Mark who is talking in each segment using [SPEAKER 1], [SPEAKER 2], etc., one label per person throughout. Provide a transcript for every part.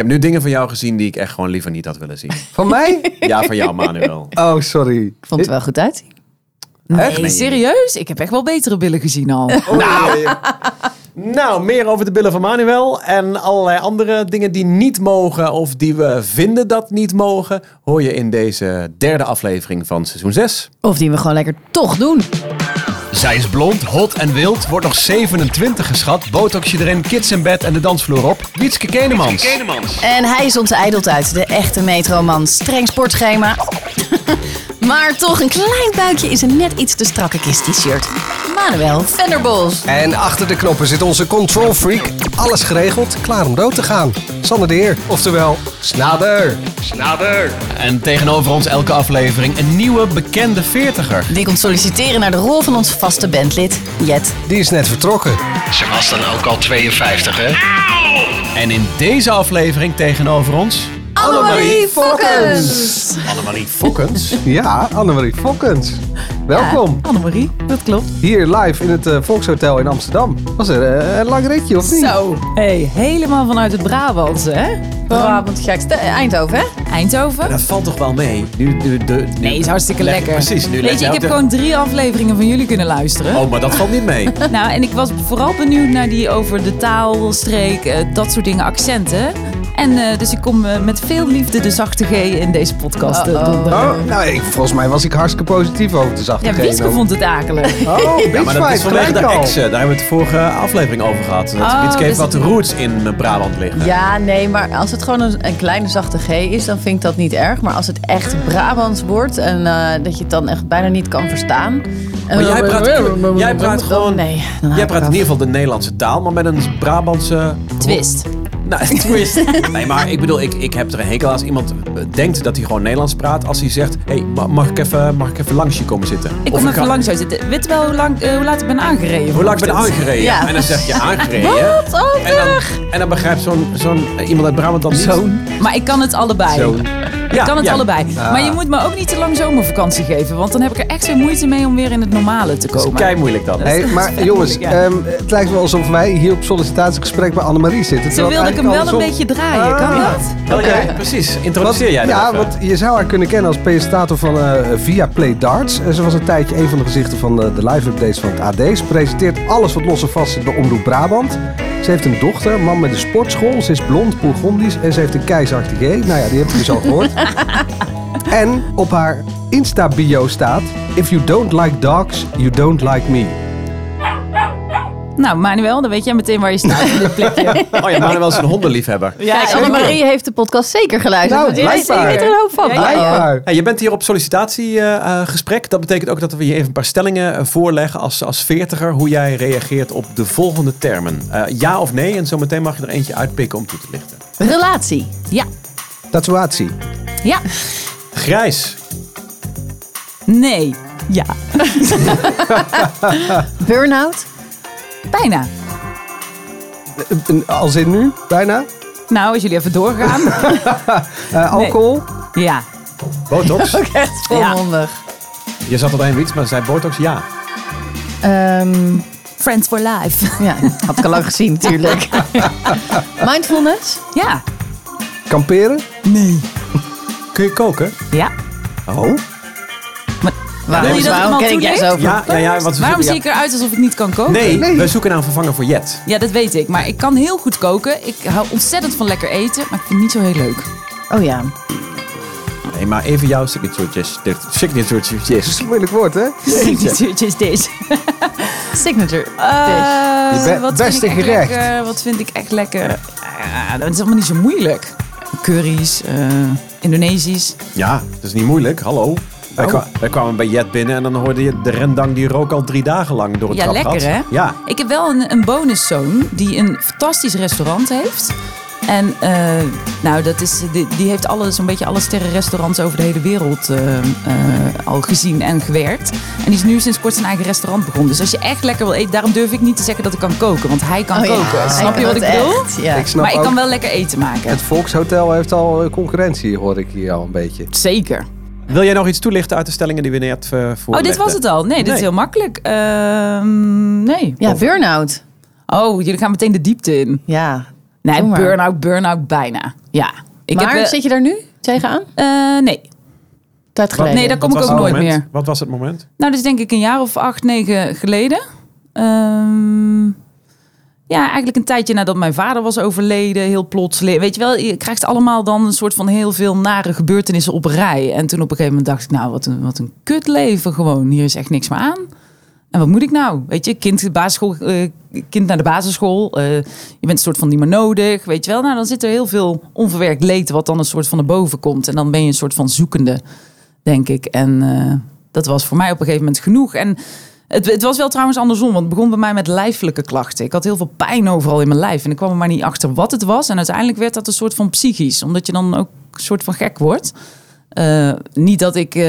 [SPEAKER 1] heb nu dingen van jou gezien die ik echt gewoon liever niet had willen zien.
[SPEAKER 2] Van mij?
[SPEAKER 1] Ja, van jou, Manuel.
[SPEAKER 2] Oh, sorry.
[SPEAKER 3] Ik vond het wel goed uitzien.
[SPEAKER 4] Nee, serieus? Ik heb echt wel betere billen gezien al.
[SPEAKER 1] Nou, nou, meer over de billen van Manuel en allerlei andere dingen die niet mogen of die we vinden dat niet mogen, hoor je in deze derde aflevering van seizoen 6.
[SPEAKER 3] Of die we gewoon lekker toch doen.
[SPEAKER 1] Zij is blond, hot en wild, wordt nog 27 geschat, botox je erin, kids in bed en de dansvloer op. Wietske Kenemans.
[SPEAKER 3] En hij is onze ijdeltuit, de echte metroman. Streng sportschema. maar toch een klein buikje is een net iets te strakke kist t-shirt. Manuel Venderbos.
[SPEAKER 2] En achter de knoppen zit onze control freak. Alles geregeld, klaar om dood te gaan. Sander de Heer, oftewel Snader.
[SPEAKER 1] En tegenover ons elke aflevering een nieuwe bekende veertiger.
[SPEAKER 3] Die komt solliciteren naar de rol van ons vaste bandlid, Jet.
[SPEAKER 2] Die is net vertrokken.
[SPEAKER 5] Ze was dan ook al 52, hè?
[SPEAKER 1] En in deze aflevering tegenover ons...
[SPEAKER 3] Annemarie Fokkens.
[SPEAKER 1] Annemarie Fokkens.
[SPEAKER 2] Ja, Annemarie Fokkens. Welkom.
[SPEAKER 4] Annemarie, dat klopt.
[SPEAKER 2] Hier live in het eh, Volkshotel in Amsterdam. Was er eh, een lang ritje of niet?
[SPEAKER 4] Zo. Hey, helemaal vanuit het Brabantse, hè?
[SPEAKER 3] Brabant, gekste. Eindhoven, hè?
[SPEAKER 4] Eindhoven.
[SPEAKER 1] Dat valt toch wel mee? Nu, nu, de, nu-
[SPEAKER 4] Nee, is hartstikke lekker.
[SPEAKER 1] Precies. Nu
[SPEAKER 4] Weet je, ik heb
[SPEAKER 1] de-
[SPEAKER 4] gewoon drie afleveringen van jullie kunnen luisteren.
[SPEAKER 1] Oh, maar dat valt niet mee.
[SPEAKER 4] Nou, en ik was vooral benieuwd naar die over de taal, streek, eh, dat soort dingen, accenten. En eh, dus ik kom eh, met veel liefde de zachte G in deze podcast.
[SPEAKER 2] Oh, nou, ik, volgens mij was ik hartstikke positief over de zachte
[SPEAKER 4] Ja,
[SPEAKER 2] G
[SPEAKER 4] Wietske
[SPEAKER 2] nog.
[SPEAKER 4] vond het akelig.
[SPEAKER 2] Oh,
[SPEAKER 1] Ja, maar dat is vanwege de exen. Daar hebben we het vorige aflevering over gehad. Dat
[SPEAKER 4] Oh,
[SPEAKER 1] Wietske heeft
[SPEAKER 4] dus
[SPEAKER 1] wat
[SPEAKER 4] het-
[SPEAKER 1] roots in Brabant liggen.
[SPEAKER 3] Ja, nee, maar als het gewoon een, een kleine zachte G is, dan vind ik dat niet erg. Maar als het echt Brabants wordt en eh, dat je het dan echt bijna niet kan verstaan.
[SPEAKER 1] Maar jij praat, jij praat gewoon...
[SPEAKER 3] Nee,
[SPEAKER 1] Jij praat in ieder geval de Nederlandse taal, maar met een Brabantse...
[SPEAKER 4] Twist.
[SPEAKER 1] Nou, twist. Nee, maar ik bedoel, ik, ik heb er een hekel aan als iemand eh, denkt dat hij gewoon Nederlands praat. Als hij zegt, hé, hey, ma- mag, ik even, mag ik even langs je komen zitten?
[SPEAKER 4] Ik
[SPEAKER 1] Of
[SPEAKER 4] kom even
[SPEAKER 1] ga-
[SPEAKER 4] lang zo zitten. Weet wel hoe, lang, eh, hoe laat ik ben aangereden?
[SPEAKER 1] Hoe lang ik ben aangereden?
[SPEAKER 3] Ja.
[SPEAKER 1] En dan zeg je aangereden.
[SPEAKER 3] Wat? Oh,
[SPEAKER 1] En dan, en dan begrijpt zo'n zo'n eh, iemand uit Brabant dan niet.
[SPEAKER 4] Zo'n. Maar ik kan het allebei.
[SPEAKER 1] Zo'n.
[SPEAKER 4] Ik kan het
[SPEAKER 1] ja.
[SPEAKER 4] allebei.
[SPEAKER 2] Ah.
[SPEAKER 4] Maar je moet me ook niet te lang zomervakantie geven. Want dan heb ik er echt zo moeite mee om weer in het normale te
[SPEAKER 1] Dat is
[SPEAKER 4] komen.
[SPEAKER 1] kei moeilijk dan.
[SPEAKER 2] Hey, maar jongens,
[SPEAKER 4] ja.
[SPEAKER 2] ehm, het lijkt wel alsof wij hier op sollicitatiegesprek bij Annemarie zitten.
[SPEAKER 4] Zo
[SPEAKER 2] terwijl
[SPEAKER 4] wilde ik hem wel een beetje draaien. Kan
[SPEAKER 2] Ah.
[SPEAKER 4] dat?
[SPEAKER 2] Oké.
[SPEAKER 1] precies. Introduceer jij
[SPEAKER 2] Ja,
[SPEAKER 1] dat even.
[SPEAKER 2] want je zou haar kunnen kennen als presentator van eh Via Play Darts. En ze was een tijdje een van de gezichten van de, de live-updates van het AD. Ze presenteert alles wat los en vast zit bij Omroep Brabant. Ze heeft een dochter, een man met een sportschool. Ze is blond, Bourgondisch en ze heeft een keizerachtige G. Nou ja, die heb je dus al gehoord. en op haar Insta-bio staat... If you don't like dogs, you don't like me.
[SPEAKER 4] Nou, Manuel, dan weet jij meteen waar je staat op dit plekje.
[SPEAKER 1] Oh ja, Manuel is een hondenliefhebber.
[SPEAKER 3] Kijk, Annemarie heeft de podcast zeker geluisterd.
[SPEAKER 2] Nou,
[SPEAKER 3] want die weet- er een hoop van.
[SPEAKER 4] Ja, ja, ja.
[SPEAKER 1] Je bent hier op sollicitatiegesprek. dat betekent ook dat we je even een paar stellingen eh, voorleggen als, als veertiger. Hoe jij reageert op de volgende termen. Eh, ja of nee. En zometeen mag je er eentje uitpikken om toe te lichten.
[SPEAKER 3] Relatie.
[SPEAKER 4] Ja.
[SPEAKER 2] Tatoeatie.
[SPEAKER 4] Ja.
[SPEAKER 1] Grijs.
[SPEAKER 4] Nee. Ja.
[SPEAKER 3] Burnout.
[SPEAKER 4] Bijna.
[SPEAKER 2] Een- Als in nu, bijna.
[SPEAKER 4] Nou, als jullie even doorgaan.
[SPEAKER 2] Eh, alcohol.
[SPEAKER 4] Ja.
[SPEAKER 1] Botox.
[SPEAKER 3] Echt volmondig.
[SPEAKER 1] Je zat al een iets, maar zei botox ja.
[SPEAKER 3] Ehm,
[SPEAKER 4] Friends for life.
[SPEAKER 3] ja, had ik al lang gezien natuurlijk. Mindfulness.
[SPEAKER 4] Ja.
[SPEAKER 2] Kamperen.
[SPEAKER 4] Nee.
[SPEAKER 1] Kun je koken?
[SPEAKER 4] Ja.
[SPEAKER 1] Oh.
[SPEAKER 3] Waarom,
[SPEAKER 4] Wil je dat
[SPEAKER 3] waarom ken ik jij
[SPEAKER 4] toelicht?
[SPEAKER 3] zo
[SPEAKER 1] Ja, ja,
[SPEAKER 4] Waarom
[SPEAKER 1] ja.
[SPEAKER 4] zie ik eruit alsof ik niet kan koken?
[SPEAKER 1] Nee,
[SPEAKER 2] Nee.
[SPEAKER 1] we zoeken naar een vervanger voor Jet.
[SPEAKER 4] Ja, dat weet ik. Maar ik kan heel goed koken. Ik hou ontzettend van lekker eten. Maar ik vind het niet zo heel leuk.
[SPEAKER 3] Oh ja.
[SPEAKER 1] Nee, maar even jouw signaturetjes. Signaturetjes.
[SPEAKER 2] Dat is een moeilijk woord, hè?
[SPEAKER 4] Signatuurtje is dit.
[SPEAKER 3] Signature.
[SPEAKER 4] Eh,
[SPEAKER 2] Je be-
[SPEAKER 4] wat
[SPEAKER 2] beste
[SPEAKER 4] vind ik echt
[SPEAKER 2] gerecht.
[SPEAKER 4] lekker? Wat vind ik echt lekker? Eh, dat is allemaal niet zo moeilijk. Curry's, eh, Indonesisch.
[SPEAKER 1] Ja, dat is niet moeilijk. Hallo. Wij,
[SPEAKER 2] Oh.
[SPEAKER 1] kwa- wij kwamen bij Jet binnen en dan hoorde je de rendang die rook al drie dagen lang door het
[SPEAKER 4] Ja,
[SPEAKER 1] trapgat.
[SPEAKER 4] lekker hè?
[SPEAKER 1] Ja.
[SPEAKER 4] Ik heb wel een, een bonuszoon die een fantastisch restaurant heeft. En eh, nou, dat is, die, die heeft alle, zo'n beetje alle sterrenrestaurants over de hele wereld eh, eh, al gezien en gewerkt. En die is nu sinds kort zijn eigen restaurant begonnen. Dus als je echt lekker wil eten, daarom durf ik niet te zeggen dat ik kan koken. Want hij kan
[SPEAKER 3] Oh ja,
[SPEAKER 4] koken.
[SPEAKER 3] hij
[SPEAKER 4] Snap je wat ik bedoel?
[SPEAKER 3] Ja.
[SPEAKER 2] Ik snap
[SPEAKER 4] Maar ik kan wel lekker eten maken.
[SPEAKER 2] het Volkshotel heeft al concurrentie, hoor ik hier al een beetje.
[SPEAKER 4] Zeker.
[SPEAKER 1] Wil jij nog iets toelichten uit de stellingen die we net uh, voorlegden?
[SPEAKER 4] Oh, dit was het al. Nee, dit
[SPEAKER 1] Nee.
[SPEAKER 4] is heel makkelijk. Ehm, nee.
[SPEAKER 3] Ja, burn-out.
[SPEAKER 4] Oh, jullie gaan meteen de diepte in.
[SPEAKER 3] Ja.
[SPEAKER 4] Nee, burn-out, burn-out bijna. Ja. Ik
[SPEAKER 3] maar
[SPEAKER 4] heb, eh,
[SPEAKER 3] zit je daar nu tegenaan?
[SPEAKER 4] eh, nee.
[SPEAKER 3] Tijd geleden.
[SPEAKER 4] Nee, daar kom ik ook nooit
[SPEAKER 1] moment?
[SPEAKER 4] meer.
[SPEAKER 1] Wat was het moment?
[SPEAKER 4] Nou, dat is denk ik een jaar of acht, negen geleden. Ehm, ja, eigenlijk een tijdje nadat mijn vader was overleden, heel plotseling. Weet je wel, je krijgt allemaal dan een soort van heel veel nare gebeurtenissen op rij. En toen op een gegeven moment dacht ik, nou, wat een, wat een kut leven gewoon. Hier is echt niks meer aan. En wat moet ik nou? Weet je, kind, basisschool, eh, kind naar de basisschool. eh, je bent een soort van niet meer nodig. Weet je wel, nou dan zit er heel veel onverwerkt leed wat dan een soort van naar boven komt. En dan ben je een soort van zoekende, denk ik. En eh, dat was voor mij op een gegeven moment genoeg. En het, het was wel trouwens andersom, want het begon bij mij met lijfelijke klachten. Ik had heel veel pijn overal in mijn lijf. En ik kwam er maar niet achter wat het was. En uiteindelijk werd dat een soort van psychisch, omdat je dan ook een soort van gek wordt. Eh, niet dat ik eh,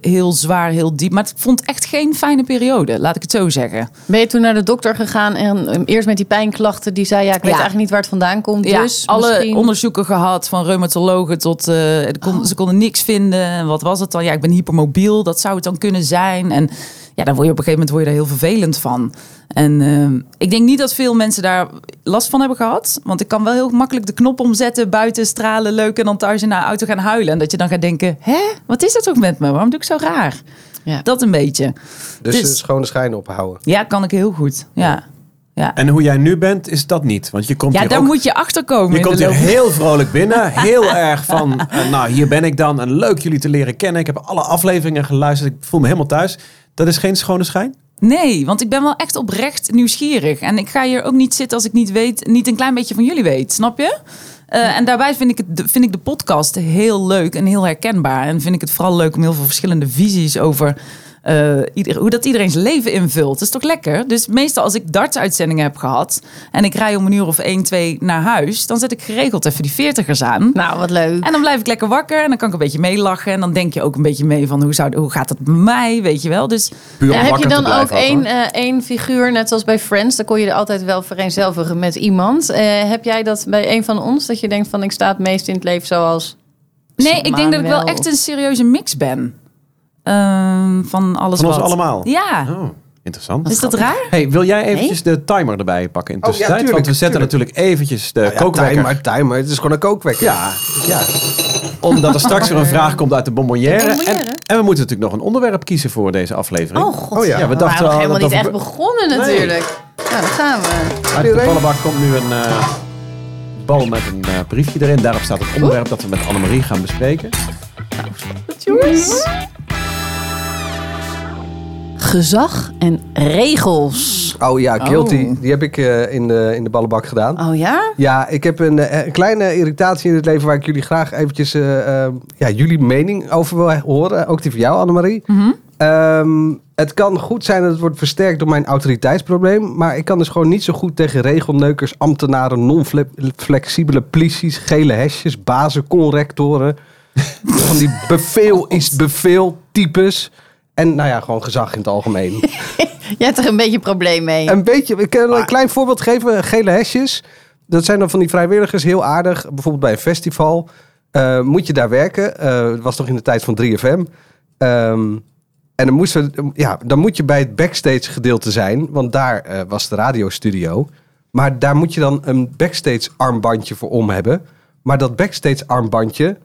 [SPEAKER 4] heel zwaar, heel diep, maar ik vond echt geen fijne periode, laat ik het zo zeggen.
[SPEAKER 3] Ben je toen naar de dokter gegaan en um, eerst met die pijnklachten die zei ja, ik weet
[SPEAKER 4] Ja.
[SPEAKER 3] eigenlijk niet waar het vandaan komt.
[SPEAKER 4] Ja,
[SPEAKER 3] dus
[SPEAKER 4] alle
[SPEAKER 3] misschien-
[SPEAKER 4] onderzoeken gehad, van reumatologen tot... eh, kon- Ze konden niks vinden. En wat was het dan? Ja, ik ben hypermobiel, dat zou het dan kunnen zijn. En ja, dan word je op een gegeven moment word je daar heel vervelend van. En eh, ik denk niet dat veel mensen daar last van hebben gehad. Want ik kan wel heel makkelijk de knop omzetten, buiten stralen, leuk... en dan thuis in de auto gaan huilen. En dat je dan gaat denken, hè, wat is er toch met me? Waarom doe ik zo raar?
[SPEAKER 3] Ja.
[SPEAKER 4] Dat een beetje.
[SPEAKER 2] Dus,
[SPEAKER 4] Dus-
[SPEAKER 2] eh, schone schijn ophouden.
[SPEAKER 4] Ja, kan ik heel goed. Ja, ja.
[SPEAKER 1] En hoe jij nu bent, is dat niet. Want je komt
[SPEAKER 4] ja
[SPEAKER 1] hier
[SPEAKER 4] daar
[SPEAKER 1] ook...
[SPEAKER 4] moet je achter komen.
[SPEAKER 1] Je komt hier heel vrolijk binnen. Heel erg van, eh, nou hier ben ik dan. En leuk jullie te leren kennen. Ik heb alle afleveringen geluisterd. Ik voel me helemaal thuis. Dat is geen schone schijn?
[SPEAKER 4] Nee, want ik ben wel echt oprecht nieuwsgierig. En ik ga hier ook niet zitten als ik niet weet, niet een klein beetje van jullie weet. Snap je? Eh, en daarbij vind ik, het, vind ik de podcast heel leuk en heel herkenbaar. En vind ik het vooral leuk om heel veel verschillende visies over eh, ieder, hoe dat iedereen zijn leven invult. Dat is toch lekker? Dus meestal als ik darts-uitzendingen heb gehad en ik rij om een uur of 1, 2 naar huis, dan zet ik geregeld even die veertigers aan.
[SPEAKER 3] Nou, wat leuk.
[SPEAKER 4] En dan blijf ik lekker wakker en dan kan ik een beetje meelachen. En dan denk je ook een beetje mee van hoe, zou, hoe gaat het bij mij, weet je wel. Dus
[SPEAKER 3] Ja, heb je dan ook één, eh, één figuur, net zoals bij Friends, dan kon je er altijd wel vereenzelvigen met iemand. Eh, heb jij dat bij een van ons, dat je denkt van ik sta het meest in het leven zoals...
[SPEAKER 4] Nee, ik denk dat ik wel echt een serieuze mix ben. Ehm, van alles
[SPEAKER 1] Van ons
[SPEAKER 4] wat.
[SPEAKER 1] allemaal?
[SPEAKER 4] Ja.
[SPEAKER 1] Oh, interessant.
[SPEAKER 4] Is dat raar?
[SPEAKER 1] Hey, wil jij eventjes de timer erbij pakken in de
[SPEAKER 2] Oh, ja,
[SPEAKER 1] tussentijd?
[SPEAKER 2] tuurlijk,
[SPEAKER 1] Want we zetten
[SPEAKER 2] tuurlijk.
[SPEAKER 1] natuurlijk eventjes de
[SPEAKER 2] Ja,
[SPEAKER 1] kookwekker.
[SPEAKER 2] timer, timer. Het is gewoon een kookwekker.
[SPEAKER 1] Ja, ja. Omdat er straks weer een vraag komt uit de bonbonnière. En, en we moeten natuurlijk nog een onderwerp kiezen voor deze aflevering.
[SPEAKER 3] Oh god,
[SPEAKER 2] Oh ja.
[SPEAKER 1] Ja, we
[SPEAKER 3] we
[SPEAKER 1] dachten
[SPEAKER 3] waren nog
[SPEAKER 1] al
[SPEAKER 3] helemaal
[SPEAKER 1] dat
[SPEAKER 3] niet
[SPEAKER 1] dat
[SPEAKER 3] echt
[SPEAKER 1] we-
[SPEAKER 3] begonnen
[SPEAKER 1] Nee.
[SPEAKER 3] natuurlijk. Nou, dan gaan we.
[SPEAKER 1] Uit de ballenbak komt nu een eh, bal met een eh, briefje erin. Daarop staat het onderwerp dat we met Annemarie gaan bespreken.
[SPEAKER 3] Jongens. Gezag en regels.
[SPEAKER 2] Oh ja, guilty.
[SPEAKER 4] Oh.
[SPEAKER 2] Die heb ik eh, in, de, in de ballenbak gedaan.
[SPEAKER 3] Oh ja?
[SPEAKER 2] Ja, ik heb een, eh, een kleine irritatie in het leven waar ik jullie graag eventjes eh, ja, jullie mening over wil horen. Ook die van jou, Annemarie. Ehm, het kan goed zijn dat het wordt versterkt door mijn autoriteitsprobleem. Maar ik kan dus gewoon niet zo goed tegen regelneukers, ambtenaren, non-flexibele polities, gele hesjes, bazen, conrectoren. van die beveel is beveel types. En nou ja, gewoon gezag in het algemeen.
[SPEAKER 3] Jij hebt er een beetje een probleem mee.
[SPEAKER 2] Een beetje, ik kan een klein voorbeeld geven. Gele hesjes. Dat zijn dan van die vrijwilligers, heel aardig. Bijvoorbeeld bij een festival. eh, moet je daar werken. Het was toch in de tijd van 3FM. Ehm, en dan, moesten we, ja, dan moet je bij het backstage gedeelte zijn. Want daar eh, was de radiostudio. Maar daar moet je dan een backstage armbandje voor om hebben. Maar dat backstage armbandje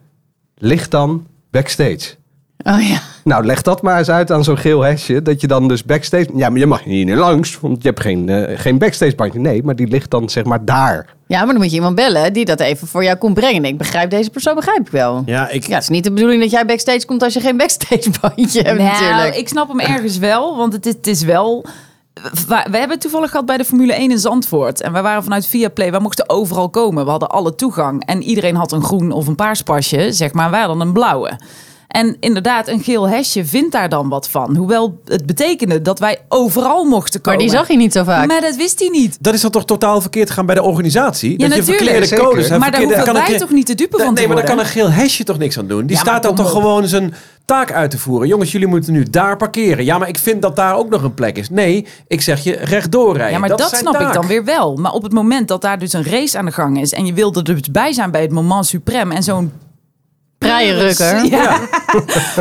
[SPEAKER 2] ligt dan backstage.
[SPEAKER 3] Oh ja.
[SPEAKER 2] Nou, leg dat maar eens uit aan zo'n geel hesje. Dat je dan dus backstage... Ja, maar je mag hier niet langs, want je hebt geen, eh, geen backstage bandje. Nee, maar die ligt dan zeg maar daar.
[SPEAKER 3] Ja, maar dan moet je iemand bellen die dat even voor jou komt brengen. Ik begrijp deze persoon, begrijp ik wel.
[SPEAKER 1] Ja, ik,
[SPEAKER 3] Ja, het is niet de bedoeling dat jij backstage komt als je geen backstage bandje hebt
[SPEAKER 4] nou,
[SPEAKER 3] natuurlijk.
[SPEAKER 4] ik snap hem ergens wel, want het is, het is wel... We we hebben het toevallig gehad bij de Formule 1 in Zandvoort. En wij waren vanuit Viaplay, wij mochten overal komen. We hadden alle toegang. En iedereen had een groen of een paars pasje, zeg maar. Wij hadden een blauwe. En inderdaad, een geel hesje vindt daar dan wat van. Hoewel het betekende dat wij overal mochten
[SPEAKER 3] maar
[SPEAKER 4] komen.
[SPEAKER 3] die zag je niet zo vaak.
[SPEAKER 4] Maar dat wist hij niet.
[SPEAKER 1] dat is dan toch totaal verkeerd gaan bij de organisatie?
[SPEAKER 4] Ja,
[SPEAKER 1] dat je
[SPEAKER 4] natuurlijk.
[SPEAKER 1] verkeerde
[SPEAKER 2] Zeker.
[SPEAKER 1] codes hebt.
[SPEAKER 4] Maar daar
[SPEAKER 1] verkeerde-
[SPEAKER 4] hoeven
[SPEAKER 1] kan
[SPEAKER 4] wij
[SPEAKER 1] een-
[SPEAKER 4] toch niet de dupe van
[SPEAKER 1] Nee,
[SPEAKER 4] te
[SPEAKER 1] maar daar kan een geel hesje toch niks aan doen? Die
[SPEAKER 4] Ja, maar
[SPEAKER 1] staat dan toch
[SPEAKER 4] op.
[SPEAKER 1] gewoon zijn taak uit te voeren. Jongens, jullie moeten nu daar parkeren. Ja, maar ik vind dat daar ook nog een plek is. Nee, ik zeg je rechtdoor rijden.
[SPEAKER 4] Ja, maar dat, snap ik dan weer wel. Maar op het moment dat daar dus een race aan de gang is... en je wilde er dus bij zijn bij het moment suprem... en zo'n
[SPEAKER 3] vrije rukker.
[SPEAKER 4] Ja.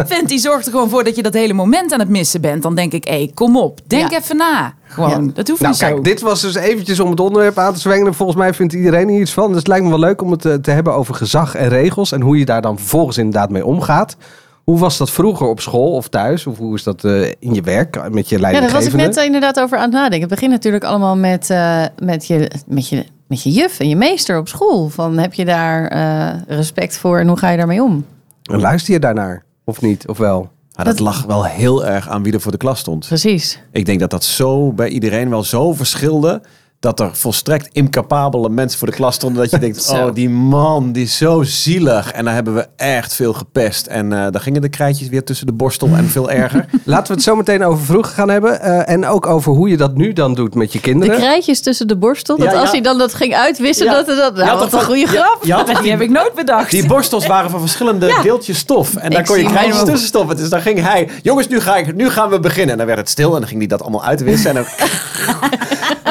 [SPEAKER 4] Vent, die zorgt er gewoon voor dat je dat hele moment aan het missen bent. Dan denk ik, hé, kom op. Denk
[SPEAKER 3] Ja.
[SPEAKER 4] even na. Gewoon,
[SPEAKER 3] Ja.
[SPEAKER 4] dat hoeft
[SPEAKER 2] Nou
[SPEAKER 4] niet zo.
[SPEAKER 2] kijk, dit was dus eventjes om het onderwerp aan te zwengelen. Volgens mij vindt iedereen hier iets van. Dus het lijkt me wel leuk om het eh, te hebben over gezag en regels. En hoe je daar dan vervolgens inderdaad mee omgaat. Hoe was dat vroeger op school of thuis? Of hoe is dat eh, in je werk met je
[SPEAKER 3] Ja, daar
[SPEAKER 2] leidinggevende?
[SPEAKER 3] was ik net eh, inderdaad over aan het nadenken. Het begint natuurlijk allemaal met, eh, met, je, met, je, met je juf en je meester op school. Van, heb je daar eh, respect voor en hoe ga je daarmee om?
[SPEAKER 2] En luister je daarnaar? Of niet? Of wel?
[SPEAKER 1] Maar dat lag wel heel erg aan wie er voor de klas stond.
[SPEAKER 3] Precies.
[SPEAKER 1] Ik denk dat dat zo bij iedereen wel zo verschilde. Dat er volstrekt incapabele mensen voor de klas stonden. Dat je denkt, oh die man, die is zo zielig. En daar hebben we echt veel gepest. En eh daar gingen de krijtjes weer tussen de borstel en veel erger.
[SPEAKER 2] Laten we het zo meteen over vroeger gaan hebben. eh, en ook over hoe je dat nu dan doet met je
[SPEAKER 3] De
[SPEAKER 2] kinderen.
[SPEAKER 3] krijtjes tussen de borstel. Dat
[SPEAKER 1] Ja, ja.
[SPEAKER 3] als hij dan dat ging uitwissen,
[SPEAKER 1] Ja.
[SPEAKER 3] dat het dat. Nou, wat een goede grap.
[SPEAKER 1] had
[SPEAKER 4] Die heb ik nooit bedacht.
[SPEAKER 1] Die borstels waren van verschillende deeltjes stof. En daar
[SPEAKER 3] Ik
[SPEAKER 1] kon je krijtjes tussen stoppen. Dus dan ging hij, jongens, nu, ga ik, nu gaan we beginnen. En dan werd het stil en dan ging hij dat allemaal uitwissen. En dan...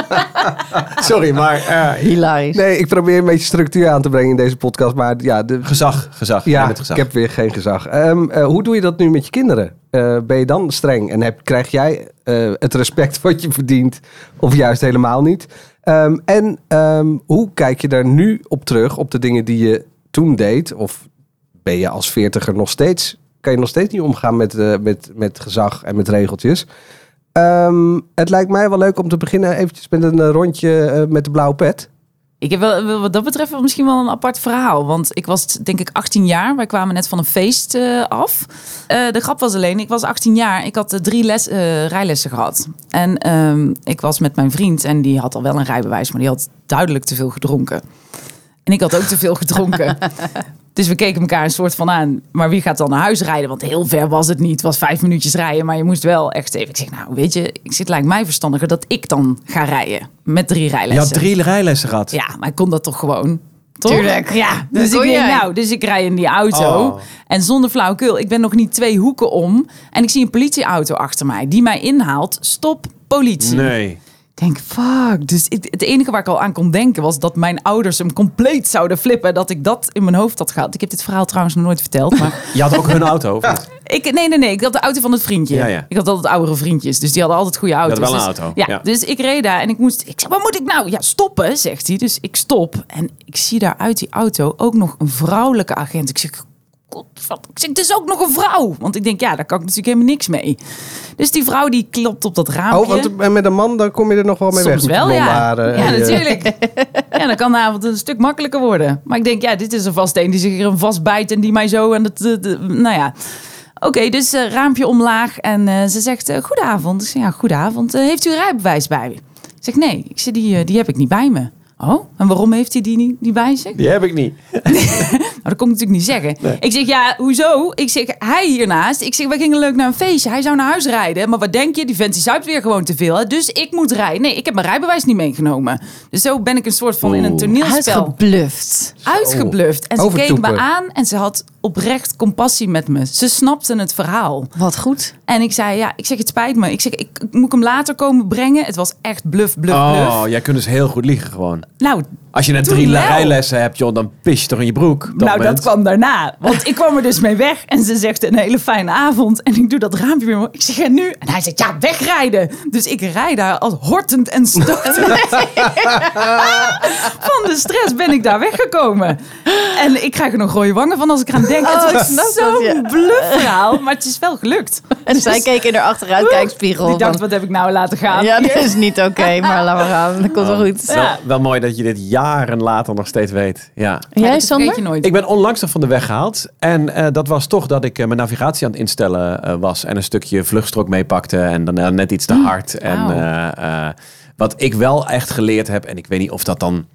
[SPEAKER 1] Sorry, maar eh,
[SPEAKER 3] Hilarisch.
[SPEAKER 2] Nee, ik probeer een beetje structuur aan te brengen in deze podcast. Maar ja, de,
[SPEAKER 1] gezag, gezag.
[SPEAKER 2] Ja
[SPEAKER 1] gezag.
[SPEAKER 2] ik heb weer geen gezag. Ehm, eh, hoe doe je dat nu met je kinderen? Eh, ben je dan streng en heb, krijg jij eh, het respect wat je verdient? Of juist helemaal niet? Ehm, en ehm, hoe kijk je daar nu op terug, op de dingen die je toen deed? Of ben je als veertiger nog steeds, kan je nog steeds niet omgaan met, eh, met, met gezag en met regeltjes? Ehm, het lijkt mij wel leuk om te beginnen eventjes met een eh, rondje eh, met de blauwe pet.
[SPEAKER 4] Ik heb wel, wat dat betreft misschien wel een apart verhaal. Want ik was denk ik 18 jaar. Wij kwamen net van een feest eh, af. Eh, de grap was alleen, ik was 18 jaar. Ik had drie les, eh, rijlessen gehad. En ehm, ik was met mijn vriend en die had al wel een rijbewijs. Maar die had duidelijk te veel gedronken. En ik had ook te veel gedronken. Dus we keken elkaar een soort van aan. Maar wie gaat dan naar huis rijden? Want heel ver was het niet. Het was vijf minuutjes rijden. Maar je moest wel echt even... Ik zeg, nou weet je, ik zit lijkt mij verstandiger dat ik dan ga rijden. Met drie
[SPEAKER 1] Je
[SPEAKER 4] rijlessen.
[SPEAKER 1] had drie rijlessen gehad.
[SPEAKER 4] Ja, maar ik kon dat toch gewoon? Toch?
[SPEAKER 3] Tuurlijk.
[SPEAKER 4] Ja, dus ik denk, nou, dus ik rij in die auto.
[SPEAKER 1] Oh.
[SPEAKER 4] En zonder flauwekul, ik ben nog niet twee hoeken om. En ik zie een politieauto achter mij die mij inhaalt. Stop, politie.
[SPEAKER 1] Nee.
[SPEAKER 4] Ik denk, fuck. Dus het, het enige waar ik al aan kon denken was dat mijn ouders hem compleet zouden flippen. Dat ik dat in mijn hoofd had gehad. Ik heb dit verhaal trouwens nog nooit verteld. Maar
[SPEAKER 1] Je had ook hun auto, of niet?
[SPEAKER 4] ik, nee, nee, nee. Ik had de auto van het vriendje.
[SPEAKER 1] Ja, ja.
[SPEAKER 4] Ik had altijd oudere vriendjes. Dus die hadden altijd goede auto's.
[SPEAKER 1] wel een
[SPEAKER 4] Dus-
[SPEAKER 1] auto,
[SPEAKER 4] Ja,
[SPEAKER 1] ja.
[SPEAKER 4] dus ik reed daar en ik moest... Ik zeg, wat moet ik nou? Ja, stoppen, zegt hij. Dus ik stop. En ik zie daar uit die auto ook nog een vrouwelijke agent. Ik zeg... Ik zeg, het is ook nog een vrouw. Want ik denk, ja, daar kan ik natuurlijk helemaal niks mee. Dus die vrouw die klopt op dat raampje.
[SPEAKER 2] Oh, want met een man dan kom je er nog wel mee weg.
[SPEAKER 4] Soms
[SPEAKER 2] de
[SPEAKER 4] wel, ja. ja, natuurlijk. ja, dan kan de avond een stuk makkelijker worden. Maar ik denk, ja, dit is een vast een die zich er vast bijt en die mij zo en het, de, de- nou ja. Oké, dus eh, raampje omlaag en eh, ze zegt, eh, goedenavond. Ik zeg, ja, goedenavond. Heeft u een rijbewijs bij u? Ik zeg, nee. Ik zeg, die, die heb ik niet bij me. Oh, en waarom heeft hij die niet, niet bij zich?
[SPEAKER 1] Die heb ik niet.
[SPEAKER 4] Nou, dat kon ik natuurlijk niet zeggen. Ik zeg, ja, hoezo? Ik zeg, hij hiernaast. Ik zeg, we gingen leuk naar een feestje. Hij zou naar huis rijden. Maar wat denk je? Die vent die zuipt weer gewoon te veel. hè? Dus ik moet rijden. Nee, ik heb mijn rijbewijs niet meegenomen. Dus zo ben ik een soort van in een toneelspel
[SPEAKER 3] Uitgebluft.
[SPEAKER 4] uitgebluft. En ze keek me aan en ze had oprecht compassie met me. Ze snapte het verhaal.
[SPEAKER 3] Wat goed.
[SPEAKER 4] En ik zei, ja, ik zeg, het spijt me. Ik zeg, ik, moet ik hem later komen brengen? Het was echt bluff, bluff, bluff.
[SPEAKER 1] Oh, jij kunt dus heel goed liegen gewoon.
[SPEAKER 4] Nou,
[SPEAKER 1] Als je net
[SPEAKER 4] Toen
[SPEAKER 1] drie
[SPEAKER 4] wel.
[SPEAKER 1] rijlessen hebt, joh, dan pis je toch in je broek.
[SPEAKER 4] nou,
[SPEAKER 1] moment.
[SPEAKER 4] dat kwam daarna. Want ik kwam er dus mee weg. En ze zegt een hele fijne avond. En ik doe dat raampje weer. Ik zeg, en nu? En hij zegt, ja, wegrijden. Dus ik rijd daar als hortend en stotend. van de stress ben ik daar weggekomen. En ik krijg er nog rode wangen van als ik eraan denk.
[SPEAKER 3] Oh,
[SPEAKER 4] het was zo'n
[SPEAKER 3] ja.
[SPEAKER 4] bluffverhaal. Maar het is wel gelukt.
[SPEAKER 3] En zij keek in haar achteruitkijkspiegel.
[SPEAKER 4] Die dacht, wat heb ik nou laten gaan?
[SPEAKER 3] ja, dat is niet oké, maar laten we gaan. Dat komt wel goed.
[SPEAKER 1] Wel,
[SPEAKER 4] Ja.
[SPEAKER 1] wel mooi dat je dit jaren later nog steeds weet. Ja.
[SPEAKER 3] En jij, Sander?
[SPEAKER 4] nooit.
[SPEAKER 1] Ik ben onlangs nog van de weg gehaald. En eh, dat was toch dat ik eh, mijn navigatie aan het instellen eh, was. En een stukje vluchtstrook meepakte. En dan net iets te hard. En eh, eh, wat ik wel echt geleerd heb. En ik weet niet of dat dan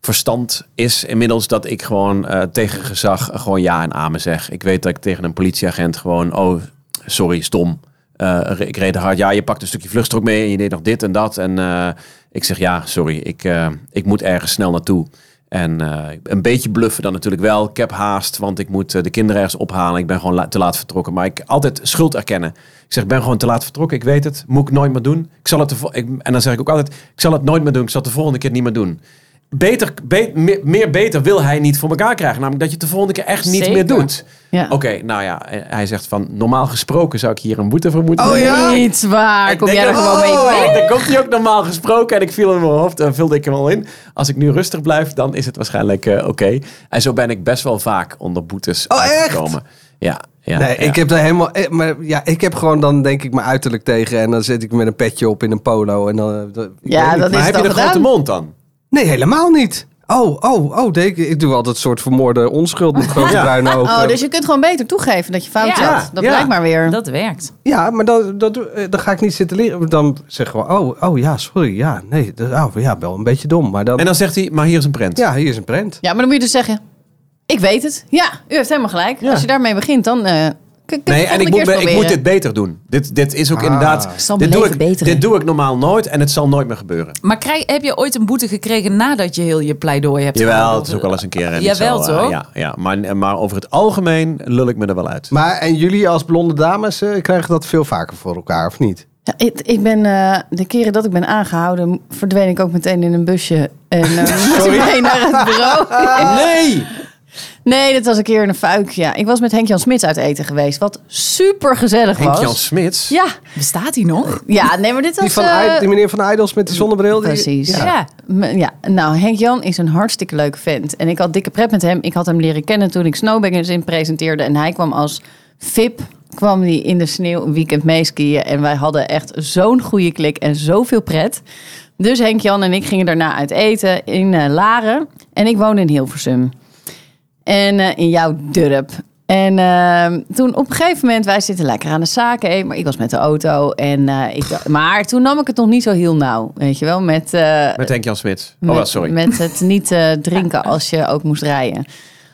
[SPEAKER 1] verstand is inmiddels. Dat ik gewoon eh, tegen gezag gewoon ja en amen zeg. Ik weet dat ik tegen een politieagent gewoon... Oh, sorry, stom. Eh, ik reed hard. Ja, je pakt een stukje vluchtstrook mee. En je deed nog dit en dat. En eh, ik zeg ja, sorry. Ik, eh, ik moet ergens snel naartoe. En eh, een beetje bluffen dan natuurlijk wel. Ik heb haast, want ik moet eh, de kinderen ergens ophalen. Ik ben gewoon te laat vertrokken. Maar ik altijd schuld erkennen. Ik zeg, ik ben gewoon te laat vertrokken. Ik weet het. Moet ik nooit meer doen. Ik zal het en dan zeg ik ook altijd, ik zal het nooit meer doen. Ik zal het de volgende keer niet meer doen. Beter, be- meer, meer beter wil hij niet voor elkaar krijgen. Namelijk dat je het de volgende keer echt niet
[SPEAKER 4] Zeker.
[SPEAKER 1] meer doet.
[SPEAKER 3] Ja.
[SPEAKER 1] Oké, nou ja, eh, hij zegt van normaal gesproken zou ik hier een boete voor moeten
[SPEAKER 2] Oh
[SPEAKER 1] nemen.
[SPEAKER 2] ja?
[SPEAKER 3] Niet waar.
[SPEAKER 1] Ik
[SPEAKER 3] Kom jij er gewoon mee
[SPEAKER 1] oh,
[SPEAKER 3] weg?
[SPEAKER 1] Dan komt hij ook normaal gesproken en ik viel in mijn hoofd en vulde ik hem al in. Als ik nu rustig blijf, dan is het waarschijnlijk eh, oké. En zo ben ik best wel vaak onder boetes
[SPEAKER 2] Oh, echt?
[SPEAKER 1] uitgekomen. Ja, ja.
[SPEAKER 2] Nee,
[SPEAKER 1] ja.
[SPEAKER 2] ik heb daar helemaal. eh, Maar ja, ik heb gewoon dan denk ik mijn uiterlijk tegen. En dan zit ik met een petje op in een polo. En dan. eh, dat-
[SPEAKER 3] Ja, dat
[SPEAKER 1] Maar
[SPEAKER 3] is
[SPEAKER 1] heb
[SPEAKER 3] het
[SPEAKER 1] je een grote mond dan?
[SPEAKER 2] Nee, helemaal niet. Oh, oh, oh. ik, ik doe altijd een soort vermoorde onschuld met grote
[SPEAKER 1] Ja.
[SPEAKER 2] bruine ogen.
[SPEAKER 3] Oh, dus je kunt gewoon beter toegeven dat je fout
[SPEAKER 4] Ja.
[SPEAKER 3] had. Dat
[SPEAKER 1] Ja.
[SPEAKER 3] blijkt maar weer.
[SPEAKER 4] Dat werkt.
[SPEAKER 2] Ja, maar dan, dat, doe- eh, dan ga ik niet zitten leren. Dan zeg ik gewoon, oh, oh ja, sorry. Ja, nee, dat, oh, ja, wel een beetje dom. Maar dan,
[SPEAKER 1] En dan zegt hij, maar hier is een prent.
[SPEAKER 2] ja, hier is een prent.
[SPEAKER 3] Ja, maar dan moet je dus zeggen... Ik weet het. Ja, u heeft helemaal gelijk.
[SPEAKER 1] Ja.
[SPEAKER 3] Als je daarmee begint, dan... eh
[SPEAKER 1] Nee, en ik moet, ik moet dit beter doen. Dit, dit is ook
[SPEAKER 2] Ah.
[SPEAKER 1] inderdaad... Dit doe, ik, dit doe ik normaal nooit en het zal nooit meer gebeuren.
[SPEAKER 4] Maar krijg, heb je ooit een boete gekregen nadat je heel je pleidooi hebt
[SPEAKER 1] Jawel,
[SPEAKER 4] gehouden?
[SPEAKER 1] het is ook wel eens een keer.
[SPEAKER 4] Jawel,
[SPEAKER 1] zo, eh,
[SPEAKER 4] toch?
[SPEAKER 1] ja, ja. Maar, maar over het algemeen lul ik me er wel uit.
[SPEAKER 2] Maar en jullie als blonde dames eh, krijgen dat veel vaker voor elkaar, of niet?
[SPEAKER 3] Ja, ik, ik ben, eh, de keren dat ik ben aangehouden, verdween ik ook meteen in een busje. En eh ik mee naar het bureau.
[SPEAKER 1] Nee!
[SPEAKER 3] Nee, dat was een keer in een fuik. Ja, ik was met Henk-Jan Smits uit eten geweest. Wat super gezellig was.
[SPEAKER 1] Henk-Jan Smits.
[SPEAKER 3] Ja,
[SPEAKER 4] Bestaat die nog?
[SPEAKER 3] ja, nee, maar dit was...
[SPEAKER 2] Die, van
[SPEAKER 3] eh,
[SPEAKER 2] die meneer van Idols met die zonnebril. Die,
[SPEAKER 3] Precies.
[SPEAKER 2] Ja.
[SPEAKER 3] Ja. Nou, Henk Jan is een hartstikke leuke vent. En ik had dikke pret met hem. Ik had hem leren kennen toen ik Snowbangers in presenteerde. En hij kwam als VIP kwam hij in de sneeuw een weekend meeskiën. En wij hadden echt zo'n goede klik en zoveel pret. Dus Henk Jan en ik gingen daarna uit eten in eh, Laren. En ik woonde in Hilversum. En eh, in jouw dorp. En ehm, toen op een gegeven moment, wij zitten lekker aan de zaken, maar ik was met de auto. En, eh, ik, maar toen nam ik het nog niet zo heel nauw, weet je wel, met, eh,
[SPEAKER 1] Met Henk-Jan Smits. Oh,
[SPEAKER 3] met,
[SPEAKER 1] sorry.
[SPEAKER 3] met het niet eh, drinken als je ook moest rijden.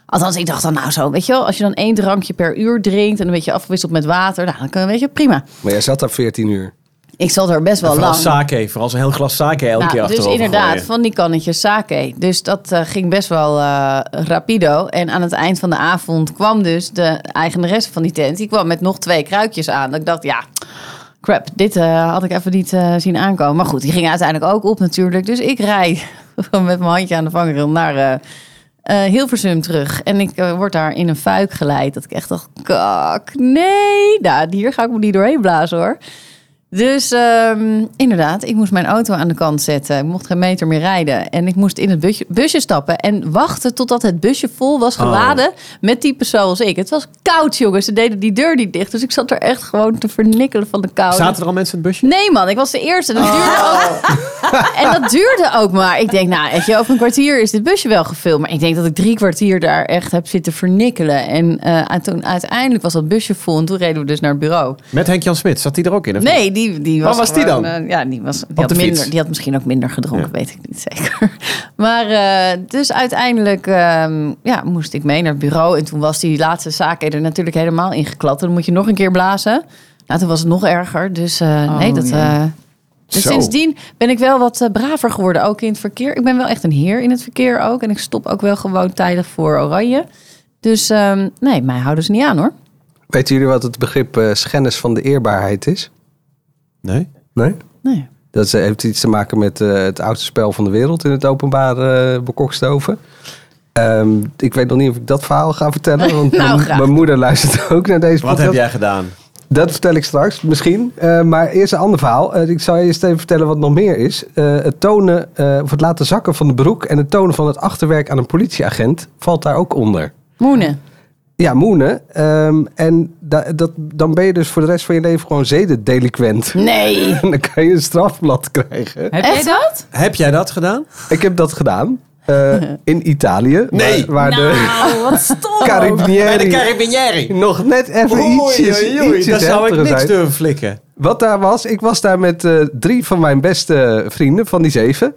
[SPEAKER 3] Althans, ik dacht dan nou zo, weet je wel, als je dan één drankje per uur drinkt en een beetje afgewisseld met water, nou, dan kan weet je, prima.
[SPEAKER 2] Maar jij zat daar 14 uur.
[SPEAKER 3] Ik zat er best wel lang.
[SPEAKER 1] sake. Vooral zo'n heel glas sake elke keer
[SPEAKER 3] Nou, dus
[SPEAKER 1] achterover
[SPEAKER 3] inderdaad,
[SPEAKER 1] gooien.
[SPEAKER 3] van die kannetjes sake. Dus dat eh, ging best wel eh, rapido. En aan het eind van de avond kwam dus de eigenaresse van die tent. Die kwam met nog twee kruikjes aan. Dat ik dacht, ja, crap, dit eh, had ik even niet zien aankomen. Maar goed, die ging uiteindelijk ook op natuurlijk. Dus ik rij met mijn handje aan de vangrail naar eh, Hilversum terug. En ik word daar in een fuik geleid. Dat ik echt dacht, kak, nee. Nou, hier ga ik me niet doorheen blazen hoor. Dus ehm, inderdaad, ik moest mijn auto aan de kant zetten. Ik mocht geen meter meer rijden. En ik moest in het busje, busje stappen en wachten totdat het busje vol was geladen met types zoals ik. Het was koud, jongens. Ze deden die deur niet dicht. Dus ik zat er echt gewoon te vernikkelen van de kou.
[SPEAKER 1] Zaten er al mensen in het busje?
[SPEAKER 3] Nee, man, ik was de eerste. Dat duurde ook, en dat duurde ook maar. Ik denk, nou, weet je, over een kwartier is dit busje wel gevuld. Maar ik denk dat ik drie kwartier daar echt heb zitten vernikkelen. En eh, en toen uiteindelijk was dat busje vol. En toen reden we dus naar het bureau.
[SPEAKER 1] Met Henk-Jan Smits. Zat hij er ook in? of niet?
[SPEAKER 3] Nee, die, die was.
[SPEAKER 1] Waar was die dan?
[SPEAKER 3] eh, ja, die, was, die, had
[SPEAKER 1] fiets?
[SPEAKER 3] minder, die had misschien ook minder gedronken,
[SPEAKER 1] Ja.
[SPEAKER 3] weet ik niet zeker. Maar eh, dus uiteindelijk ehm, ja, moest ik mee naar het bureau. En toen was die laatste zaak er natuurlijk helemaal ingeklapt. Dan moet je nog een keer blazen. Nou, toen was het nog erger. Dus eh, nee, dat.
[SPEAKER 4] ja.
[SPEAKER 3] dus
[SPEAKER 2] Zo.
[SPEAKER 3] sindsdien ben ik wel wat braver geworden, ook in het verkeer. Ik ben wel echt een heer in het verkeer ook. En ik stop ook wel gewoon tijdig voor oranje. Dus ehm, nee, mij houden ze niet aan hoor.
[SPEAKER 2] Weten jullie wat het begrip eh, schennis van de eerbaarheid is?
[SPEAKER 1] Nee?
[SPEAKER 2] Nee?
[SPEAKER 3] Nee.
[SPEAKER 2] Dat heeft iets te maken met eh, het oudste spel van de wereld in het openbaar eh bekokstoven. Ehm, ik weet nog niet of ik dat verhaal ga vertellen. Want
[SPEAKER 3] Nou,
[SPEAKER 2] mijn, moeder luistert ook naar deze
[SPEAKER 1] Wat
[SPEAKER 2] podcast.
[SPEAKER 1] heb jij gedaan?
[SPEAKER 2] Dat vertel ik straks, misschien. Eh, maar eerst een ander verhaal. Ik zal je eerst even vertellen wat nog meer is. Eh, het tonen, eh, of het laten zakken van de broek... en het tonen van het achterwerk aan een politieagent... valt daar ook onder.
[SPEAKER 3] Moenen.
[SPEAKER 2] Ja, moenen. Ehm, en da- dat, dan ben je dus voor de rest van je leven gewoon zedendeliquent.
[SPEAKER 3] Nee.
[SPEAKER 2] En dan kan je een strafblad krijgen.
[SPEAKER 4] Heb jij dat?
[SPEAKER 1] Heb jij dat gedaan?
[SPEAKER 2] Ik heb dat gedaan. eh, in Italië.
[SPEAKER 1] Nee.
[SPEAKER 2] Waar, waar de
[SPEAKER 4] Nou, wat stom.
[SPEAKER 2] Carabinieri
[SPEAKER 1] Carabinieri.
[SPEAKER 2] nog net even ietsjes, ietsjes
[SPEAKER 1] Daar zou ik niks
[SPEAKER 2] zijn.
[SPEAKER 1] durven flikken.
[SPEAKER 2] Wat daar was, ik was daar met eh, drie van mijn beste vrienden van die zeven.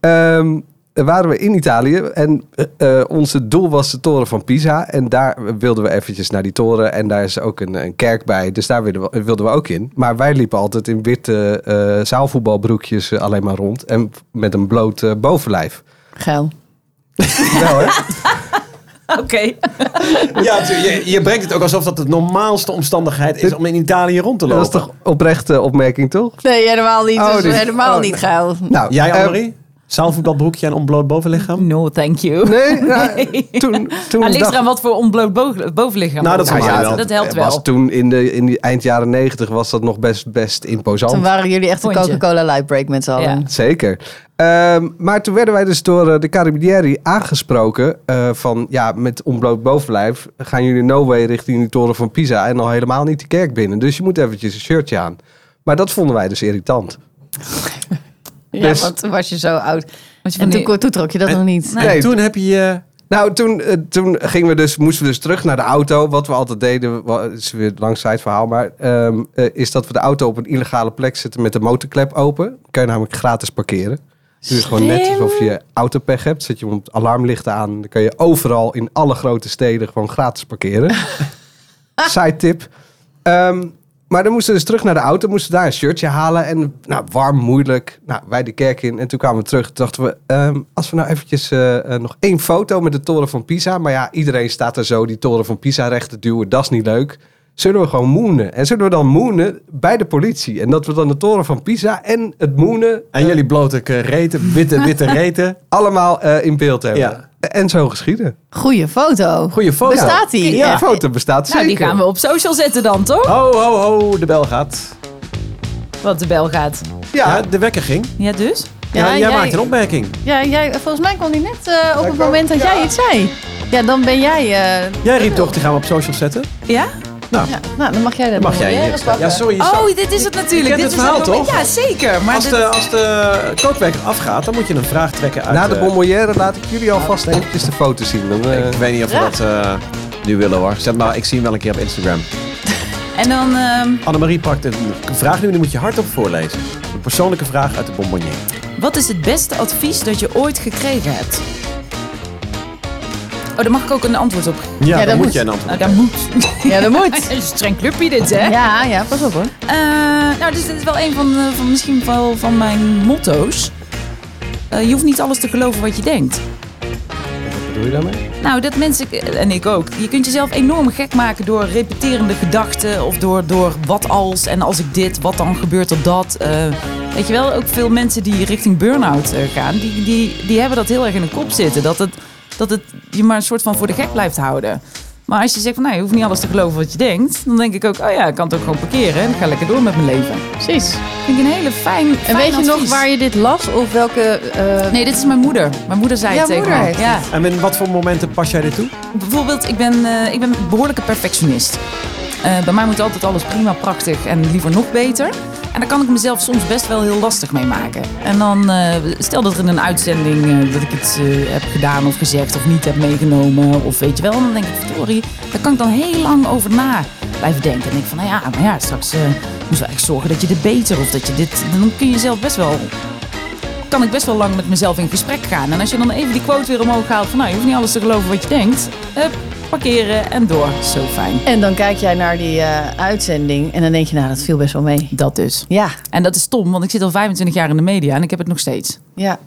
[SPEAKER 2] Ehm, waren we in Italië en eh, eh, onze doel was de toren van Pisa. En daar wilden we eventjes naar die toren. En daar is ook een, een kerk bij, dus daar wilden we, wilden we ook in. Maar wij liepen altijd in witte eh, zaalvoetbalbroekjes eh, alleen maar rond. En met een bloot eh, bovenlijf.
[SPEAKER 3] Geil.
[SPEAKER 2] Wel hè?
[SPEAKER 4] Oké.
[SPEAKER 1] Ja, je, je brengt het ook alsof dat de normaalste omstandigheid is om in Italië rond te
[SPEAKER 2] Dat
[SPEAKER 1] lopen.
[SPEAKER 2] is toch oprechte opmerking, toch?
[SPEAKER 3] Nee, helemaal niet.
[SPEAKER 2] Oh,
[SPEAKER 3] dus helemaal
[SPEAKER 2] oh,
[SPEAKER 3] niet geil.
[SPEAKER 2] Nou,
[SPEAKER 1] Jij,
[SPEAKER 2] eh,
[SPEAKER 1] Annemarie? Zaalvoetbalbroekje en onbloot bovenlichaam?
[SPEAKER 4] No, thank you.
[SPEAKER 2] Nee, nou,
[SPEAKER 4] Nee.
[SPEAKER 2] toen, toen
[SPEAKER 4] ligt
[SPEAKER 2] dacht-
[SPEAKER 4] eraan wat voor onbloot bo- bovenlichaam.
[SPEAKER 1] Nou, dat wel.
[SPEAKER 4] Dat helpt
[SPEAKER 2] Het
[SPEAKER 4] wel.
[SPEAKER 2] Was toen in de, in die eind jaren negentig was dat nog best, best imposant.
[SPEAKER 3] Toen waren jullie echt de
[SPEAKER 4] je?
[SPEAKER 3] Coca-Cola Light Break met z'n allen.
[SPEAKER 4] Ja.
[SPEAKER 2] Zeker. Ehm, maar toen werden wij dus door eh, de Carabinieri aangesproken eh, van ja, met onbloot bovenlijf gaan jullie no way richting die toren van Pisa en al helemaal niet de kerk binnen. Dus je moet eventjes een shirtje aan. Maar dat vonden wij dus irritant.
[SPEAKER 3] Ja,
[SPEAKER 2] Dus-
[SPEAKER 3] want toen was je zo oud.
[SPEAKER 4] Want je
[SPEAKER 3] En toen,
[SPEAKER 4] die-
[SPEAKER 3] toen trok je dat nog niet.
[SPEAKER 4] Nee.
[SPEAKER 1] En toen heb je.
[SPEAKER 2] Nou, toen, eh, toen gingen we dus, moesten we dus terug naar de auto. Wat we altijd deden, is weer langs het verhaal, maar ehm, eh, is dat we de auto op een illegale plek zetten met de motorklep open. Kan je namelijk gratis parkeren. Dus gewoon net alsof je autopech hebt. Zet je hem op het alarmlichten aan. Dan kan je overal in alle grote steden gewoon gratis parkeren. Side tip. Ehm, maar dan moesten we dus terug naar de auto. Moesten daar een shirtje halen. En nou, warm, moeilijk. Nou, wij de kerk in. En toen kwamen we terug. Toen dachten we, ehm, als we nou eventjes eh, eh, nog één foto met de toren van Pisa. Maar ja, iedereen staat er zo die toren van Pisa recht te duwen. Dat is niet leuk. Zullen we gewoon moenen? En zullen we dan moenen bij de politie? En dat we dan de toren van Pisa en het moenen
[SPEAKER 1] En jullie blote reten, witte, witte reten.
[SPEAKER 2] allemaal eh, in beeld hebben.
[SPEAKER 1] Ja.
[SPEAKER 2] En zo geschieden.
[SPEAKER 3] Goeie foto.
[SPEAKER 1] Goeie foto.
[SPEAKER 3] Bestaat die?
[SPEAKER 2] Ja, de foto bestaat
[SPEAKER 4] Nou,
[SPEAKER 2] zeker.
[SPEAKER 4] die gaan we op social zetten dan, toch?
[SPEAKER 1] Ho, ho, ho, de bel gaat.
[SPEAKER 4] Wat de bel gaat.
[SPEAKER 1] Ja,
[SPEAKER 2] Ja,
[SPEAKER 1] de wekker ging.
[SPEAKER 4] Ja, dus?
[SPEAKER 1] Ja,
[SPEAKER 3] Ja,
[SPEAKER 1] jij,
[SPEAKER 3] jij-
[SPEAKER 1] maakt een opmerking.
[SPEAKER 3] Ja, jij, volgens mij kwam die net eh, op het moment dat jij iets zei. Ja, dan ben jij... eh,
[SPEAKER 1] Jij riep toch, die gaan we op social zetten?
[SPEAKER 4] Ja?
[SPEAKER 1] Nou,
[SPEAKER 3] ja, nou, dan mag jij dat
[SPEAKER 1] mag jij
[SPEAKER 3] pakken.
[SPEAKER 1] Ja, sorry.
[SPEAKER 4] Oh, dit is het natuurlijk.
[SPEAKER 1] kent
[SPEAKER 4] dit
[SPEAKER 1] het
[SPEAKER 4] is
[SPEAKER 1] verhaal, toch?
[SPEAKER 4] Ja, zeker. Maar
[SPEAKER 1] Als
[SPEAKER 4] dit-
[SPEAKER 1] de, als de kookwekker afgaat, dan moet je een vraag trekken uit...
[SPEAKER 2] Na de
[SPEAKER 1] eh,
[SPEAKER 2] bonbonnière laat ik jullie alvast eventjes de foto zien. Dan, eh,
[SPEAKER 1] Ik weet niet of we
[SPEAKER 3] Ja.
[SPEAKER 1] dat eh, nu willen hoor. Zet maar, ik zie hem wel een keer op Instagram.
[SPEAKER 4] En dan... ehm,
[SPEAKER 1] Annemarie pakt een vraag nu, die moet je hardop voorlezen. Een persoonlijke vraag uit de bonbonnière.
[SPEAKER 4] wat is het beste advies dat je ooit gekregen hebt? Oh, daar mag ik ook een antwoord op.
[SPEAKER 1] Ja,
[SPEAKER 3] dat
[SPEAKER 1] dan moet
[SPEAKER 3] moet.
[SPEAKER 1] je een antwoord.
[SPEAKER 4] Nou, dat moet.
[SPEAKER 3] Ja, dat moet.
[SPEAKER 4] Het is een streng clubje dit, hè?
[SPEAKER 3] Ja, ja, pas op hoor.
[SPEAKER 4] Eh, nou, dus dit is wel een van, eh, van misschien wel van mijn motto's. Eh, je hoeft niet alles te geloven wat je denkt.
[SPEAKER 2] Wat bedoel je daarmee?
[SPEAKER 4] Nou, dat mensen, en ik ook, je kunt jezelf enorm gek maken door repeterende gedachten of door, door wat als en als ik dit, wat dan gebeurt er dat. Eh, weet je wel, ook veel mensen die richting burn-out eh, gaan, die, die, die hebben dat heel erg in hun kop zitten. Dat het, dat het je maar een soort van voor de gek blijft houden. Maar als je zegt van, nou, je hoeft niet alles te geloven wat je denkt, dan denk ik ook, oh ja, ik kan het ook gewoon parkeren en ik ga lekker door met mijn leven.
[SPEAKER 3] Precies.
[SPEAKER 4] Vind ik een hele fijn.
[SPEAKER 3] En
[SPEAKER 4] fijn
[SPEAKER 3] weet je nog waar je dit las? Of welke... eh,
[SPEAKER 4] Nee, dit is mijn moeder. Mijn moeder zei het tegen mij. Ja.
[SPEAKER 1] En in wat voor momenten pas jij dit toe?
[SPEAKER 4] Bijvoorbeeld, ik ben, eh, ik ben een behoorlijke perfectionist. Eh, bij mij moet altijd alles prima, prachtig en liever nog beter. En daar kan ik mezelf soms best wel heel lastig mee maken. En dan, eh, stel dat er in een uitzending eh, dat ik iets eh, heb gedaan of gezegd of niet heb meegenomen. Of weet je wel, dan denk ik, verdorie, daar kan ik dan heel lang over na blijven denken. En denk van, nou ja, maar ja, straks moet wel echt zorgen dat je dit beter of dat je dit... Dan kun je zelf best wel kan ik best wel lang met mezelf in gesprek gaan. En als je dan even die quote weer omhoog haalt van... nou, je hoeft niet alles te geloven wat je denkt. Parkeren en door. Zo fijn.
[SPEAKER 3] En dan kijk jij naar die eh, uitzending en dan denk je, nou, dat viel best wel mee.
[SPEAKER 4] Dat dus.
[SPEAKER 3] Ja,
[SPEAKER 4] En dat is stom, want ik zit al 25 jaar in de media en ik heb het nog steeds.
[SPEAKER 3] ja.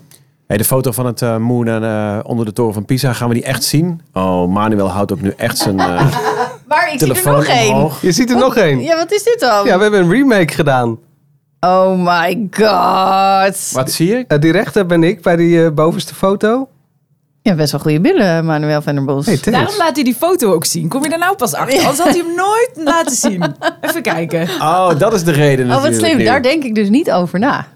[SPEAKER 1] Hey, de foto van het eh, moon en, eh, onder de toren van Pisa, gaan we die echt zien? Oh, Manuel houdt ook nu echt zijn eh,
[SPEAKER 3] Maar ik zie er
[SPEAKER 1] telefoon
[SPEAKER 3] nog één.
[SPEAKER 2] Je ziet er nog één.
[SPEAKER 3] Ja, wat is dit dan?
[SPEAKER 2] Ja, we hebben een remake gedaan.
[SPEAKER 3] Oh my god.
[SPEAKER 1] Wat zie je?
[SPEAKER 2] Die rechter ben ik bij die eh, bovenste foto.
[SPEAKER 3] Ja, best wel goede billen, Manuel van der Bos.
[SPEAKER 2] Hey.
[SPEAKER 4] Daarom laat hij die foto ook zien. Kom je daar nou pas achter? Anders had hij hem nooit laten zien. Even kijken.
[SPEAKER 1] Oh, dat is de reden
[SPEAKER 3] oh, wat slim. Daar denk ik dus niet over na.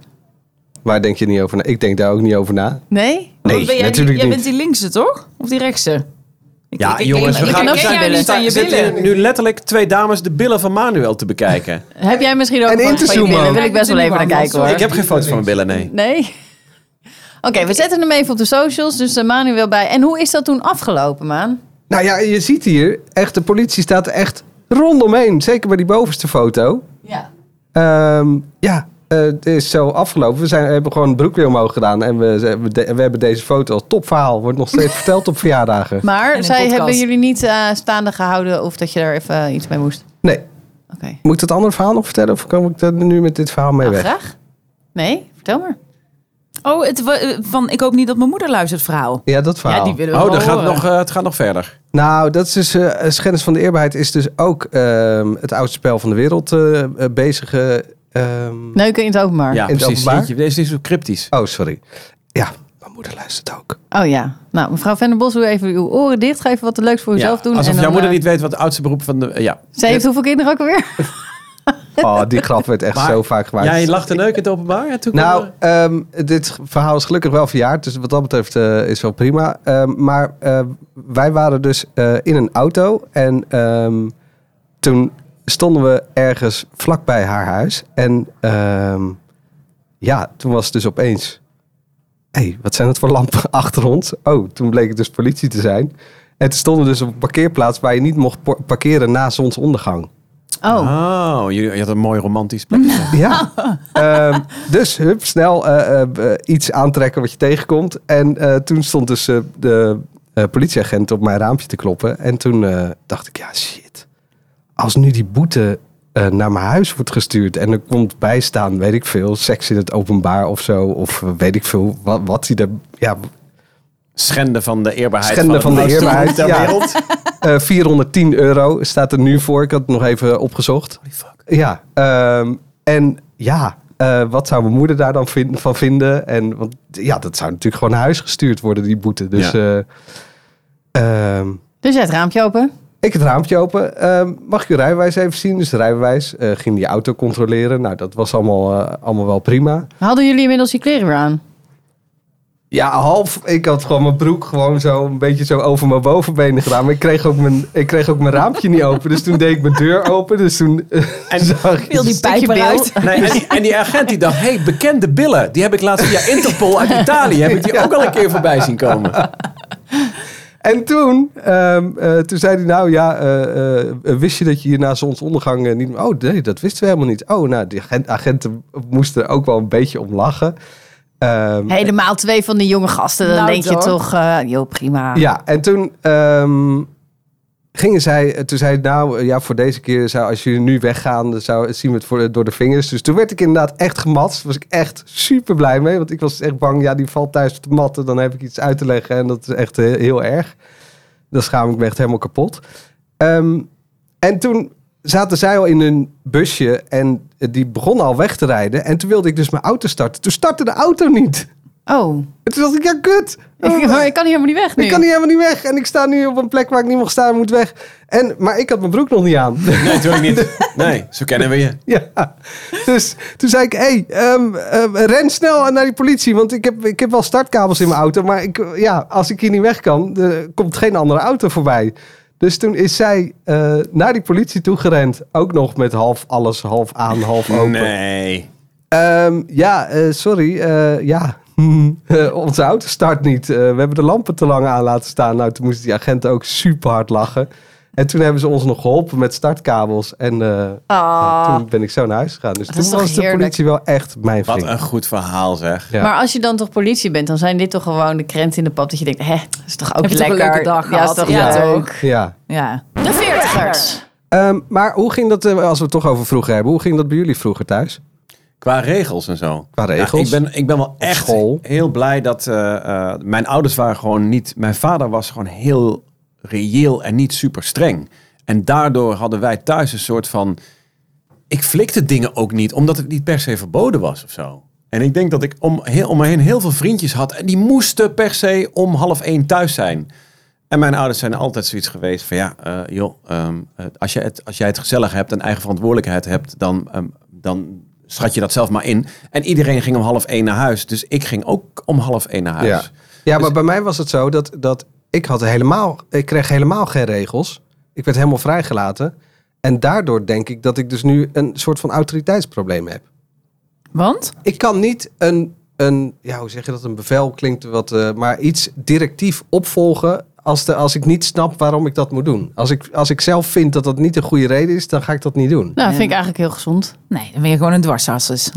[SPEAKER 2] Waar denk je niet over na? Ik denk daar ook niet over na.
[SPEAKER 3] Nee?
[SPEAKER 2] Nee,
[SPEAKER 4] Want ben jij, die-
[SPEAKER 2] natuurlijk
[SPEAKER 4] jij bent die linkse, toch? Of die rechtse? Ik-
[SPEAKER 1] Ja,
[SPEAKER 4] ik- ik-
[SPEAKER 1] jongens,
[SPEAKER 4] ik-
[SPEAKER 1] we gaan,
[SPEAKER 4] je
[SPEAKER 1] zitten nu letterlijk twee dames de billen van Manuel te bekijken.
[SPEAKER 3] Heb jij misschien ook
[SPEAKER 2] En
[SPEAKER 3] een
[SPEAKER 2] in
[SPEAKER 3] foto
[SPEAKER 2] te
[SPEAKER 3] van je
[SPEAKER 2] zoomen
[SPEAKER 3] billen?
[SPEAKER 2] ook.
[SPEAKER 3] Wil ik best wel even naar kijken hoor.
[SPEAKER 1] Ik heb geen foto's van mijn billen, nee.
[SPEAKER 3] Nee? Oké, we zetten hem even op de socials. Dus uh, Manuel bij. En hoe is dat toen afgelopen, Maan?
[SPEAKER 2] Nou ja, je ziet hier, echt, de politie staat er echt rondomheen. Zeker bij die bovenste foto.
[SPEAKER 3] Ja.
[SPEAKER 2] Ehm, ja, eh, het is zo afgelopen. We zijn, hebben gewoon het broek weer omhoog gedaan. En we, we, de- we hebben deze foto als topverhaal. Wordt nog steeds verteld op verjaardagen.
[SPEAKER 3] Maar
[SPEAKER 4] een
[SPEAKER 3] zij
[SPEAKER 4] podcast.
[SPEAKER 3] hebben jullie niet eh, staande gehouden of dat je daar even eh, iets mee moest?
[SPEAKER 2] Nee.
[SPEAKER 3] Oké.
[SPEAKER 2] Moet ik dat andere verhaal nog vertellen? Of kom ik er nu met dit verhaal mee
[SPEAKER 3] Nou,
[SPEAKER 2] weg?
[SPEAKER 3] graag. Nee, vertel maar.
[SPEAKER 4] Oh, het, eh, van ik hoop niet dat mijn moeder luistert verhaal.
[SPEAKER 2] Ja, dat verhaal.
[SPEAKER 4] Ja, die willen we
[SPEAKER 1] Oh, dat gaat nog, eh, het gaat nog verder.
[SPEAKER 2] Nou, dat is dus, eh schennis van de eerbaarheid is dus ook ehm, het oudste spel van de wereld bezige... ehm,
[SPEAKER 3] Neuken in het openbaar.
[SPEAKER 1] Ja,
[SPEAKER 2] het
[SPEAKER 1] precies.
[SPEAKER 2] openbaar?
[SPEAKER 1] Deze is zo cryptisch.
[SPEAKER 2] Oh, sorry. Ja, moeder luistert ook.
[SPEAKER 3] Oh ja. Nou, mevrouw Venderbos, doe even uw oren dicht. Ga even wat leuks voor uzelf doen.
[SPEAKER 1] Alsof
[SPEAKER 3] en dan,
[SPEAKER 1] jouw moeder niet weet wat het oudste beroep van de... ja.
[SPEAKER 3] Zij heeft hoeveel kinderen ook alweer?
[SPEAKER 2] Oh, die grap werd echt
[SPEAKER 1] Maar
[SPEAKER 2] zo vaak gemaakt.
[SPEAKER 1] Jij lacht en neuk in het openbaar? Ja, toen
[SPEAKER 2] Nou,
[SPEAKER 1] er-
[SPEAKER 2] ehm, dit verhaal is gelukkig wel verjaard. Dus wat dat betreft eh, is wel prima. Ehm, maar eh, wij waren dus eh, in een auto. En ehm, toen stonden we ergens vlakbij haar huis. En ja, toen was het dus opeens... Hé, hey, wat zijn het voor lampen achter ons? Oh, toen bleek het dus politie te zijn. En toen stonden we dus op een parkeerplaats... waar je niet mocht parkeren na zonsondergang.
[SPEAKER 3] Oh.
[SPEAKER 1] Oh, je, je had een mooi romantisch plekje.
[SPEAKER 2] Ja. Ehm, dus hup, snel eh, eh, iets aantrekken wat je tegenkomt. En eh, toen stond dus de politieagent op mijn raampje te kloppen. En toen dacht ik, ja shit. Als nu die boete naar mijn huis wordt gestuurd en er komt bijstaan, weet ik veel, seks in het openbaar of zo. Of weet ik veel, wat, wat hij er... Ja,
[SPEAKER 1] Schenden van de eerbaarheid
[SPEAKER 2] Schenden van de eerbaarheid,
[SPEAKER 1] beroep ter
[SPEAKER 2] ja.
[SPEAKER 1] wereld.
[SPEAKER 2] eh 410 euro staat er nu voor. Ik had het nog even opgezocht.
[SPEAKER 1] Holy fuck.
[SPEAKER 2] Ja, ehm, en ja, eh, wat zou mijn moeder daar dan van vinden? En want ja, dat zou natuurlijk gewoon naar huis gestuurd worden, die boete. Dus
[SPEAKER 1] Ja.
[SPEAKER 2] eh, ehm,
[SPEAKER 3] Dus jij het raampje open.
[SPEAKER 2] ik het raampje open. Ehm, mag ik uw rijbewijs even zien? Dus de rijbewijs eh, ging die auto controleren. Nou, dat was allemaal, eh, allemaal wel prima.
[SPEAKER 3] Hadden jullie inmiddels je kleren weer aan?
[SPEAKER 2] Ja, half. Ik had gewoon mijn broek gewoon zo een beetje zo over mijn bovenbenen gedaan. Maar ik kreeg ook mijn, ik kreeg ook mijn raampje niet open. Dus toen deed ik mijn deur open. Dus toen
[SPEAKER 1] En-
[SPEAKER 2] zag ik...
[SPEAKER 4] Wil die pijp eruit?
[SPEAKER 1] Nee, en, die, en die agent die dacht, hey, bekende billen. Die heb ik laatst via Interpol uit Italië. Heb ik die ook al een keer voorbij zien komen.
[SPEAKER 2] En toen, ehm, eh, toen zei hij nou ja, eh, eh, wist je dat je hier na zonsondergang eh, niet... Oh nee, dat wisten we helemaal niet. Oh, nou, die agent, agenten moesten er ook wel een beetje om lachen. Ehm,
[SPEAKER 3] Helemaal twee van die jonge gasten. Dan
[SPEAKER 4] Nou,
[SPEAKER 3] denk je
[SPEAKER 4] toch?
[SPEAKER 3] eh joh, prima.
[SPEAKER 2] Ja, en toen ehm, gingen zij, eh, toen zei hij, nou eh, ja, voor deze keer zou, als jullie nu weggaan, dan zou, zien we het voor, door de vingers. Dus toen werd ik inderdaad echt gematst. was ik echt super blij mee, want ik was echt bang, ja, die valt thuis te matten, dan heb ik iets uit te leggen en dat is echt heel erg. Dan schaam ik me echt helemaal kapot. Ehm, en toen zaten zij al in hun busje en eh, die begonnen al weg te rijden. En toen wilde ik dus mijn auto starten. Toen startte de auto niet.
[SPEAKER 3] Oh,
[SPEAKER 2] En toen dacht ik, ja, kut.
[SPEAKER 3] ik, maar ik kan hier helemaal niet weg nu.
[SPEAKER 2] Ik kan hier helemaal niet weg. En ik sta nu op een plek waar ik niet mag staan. Ik moet weg. En, maar ik had mijn broek nog niet aan.
[SPEAKER 1] Nee, natuurlijk niet. Nee, zo kennen we je.
[SPEAKER 2] ja. Dus toen zei ik, hé, hey, ehm, ehm, ren snel naar die politie. Want ik heb, ik heb wel startkabels in mijn auto. Maar ik, ja, als ik hier niet weg kan, er komt geen andere auto voorbij. Dus toen is zij eh, naar die politie toe gerend. Ook nog met half alles, half aan, half open.
[SPEAKER 1] Nee.
[SPEAKER 2] Ehm, ja, eh, sorry. eh, ja, onze auto start niet. We hebben de lampen te lang aan laten staan. Nou, toen moesten die agenten ook super hard lachen. En toen hebben ze ons nog geholpen met startkabels. En eh,
[SPEAKER 3] Ah.
[SPEAKER 2] toen ben ik zo naar huis gegaan. Dus
[SPEAKER 3] Dat
[SPEAKER 2] toen was de politie wel echt mijn
[SPEAKER 1] Wat
[SPEAKER 2] vriend.
[SPEAKER 1] een goed verhaal zeg.
[SPEAKER 2] Ja.
[SPEAKER 3] Maar als je dan toch politie bent, dan zijn dit toch gewoon de krenten in de pap. Dat je denkt, hè, dat is toch ook
[SPEAKER 4] Heb toch een
[SPEAKER 3] lekker.
[SPEAKER 4] leuke dag
[SPEAKER 3] ja, is toch
[SPEAKER 4] Ja,
[SPEAKER 3] leuk.
[SPEAKER 2] Ja.
[SPEAKER 4] Ja.
[SPEAKER 3] De veertigers.
[SPEAKER 2] Ehm, maar hoe ging dat, eh, als we het toch over vroeger hebben, hoe ging dat bij jullie vroeger thuis?
[SPEAKER 1] Qua regels en zo.
[SPEAKER 2] Qua regels?
[SPEAKER 1] Ja, ik, ben, ik ben wel echt
[SPEAKER 2] school?
[SPEAKER 1] heel blij dat eh, eh, mijn ouders waren gewoon niet... Mijn vader was gewoon heel reëel en niet super streng. En daardoor hadden wij thuis een soort van... Ik flikte dingen ook niet, omdat het niet per se verboden was of zo. En ik denk dat ik om, heel, om me heen heel veel vriendjes had. En die moesten per se om half één thuis zijn. En mijn ouders zijn altijd zoiets geweest van ja, eh, joh, ehm, eh, als, je het, als jij het gezellig hebt en eigen verantwoordelijkheid hebt, dan, ehm, dan schat je dat zelf maar in. En iedereen ging om half één naar huis. Dus ik ging ook om half één naar huis.
[SPEAKER 2] Ja, ja maar
[SPEAKER 1] Dus-
[SPEAKER 2] bij mij was het zo dat, dat ik had helemaal, ik kreeg helemaal geen regels. Ik werd helemaal vrijgelaten. En daardoor denk ik dat ik dus nu een soort van autoriteitsprobleem heb.
[SPEAKER 4] Want?
[SPEAKER 2] Ik kan niet een, een ja, hoe zeg je dat, een bevel klinkt wat, eh, maar iets directief opvolgen als, de, als ik niet snap waarom ik dat moet doen. Als ik, als ik zelf vind dat dat niet een goede reden is, dan ga ik dat niet doen.
[SPEAKER 3] Nou, vind ik eigenlijk heel gezond.
[SPEAKER 4] Nee, dan ben je gewoon een dwarshasses.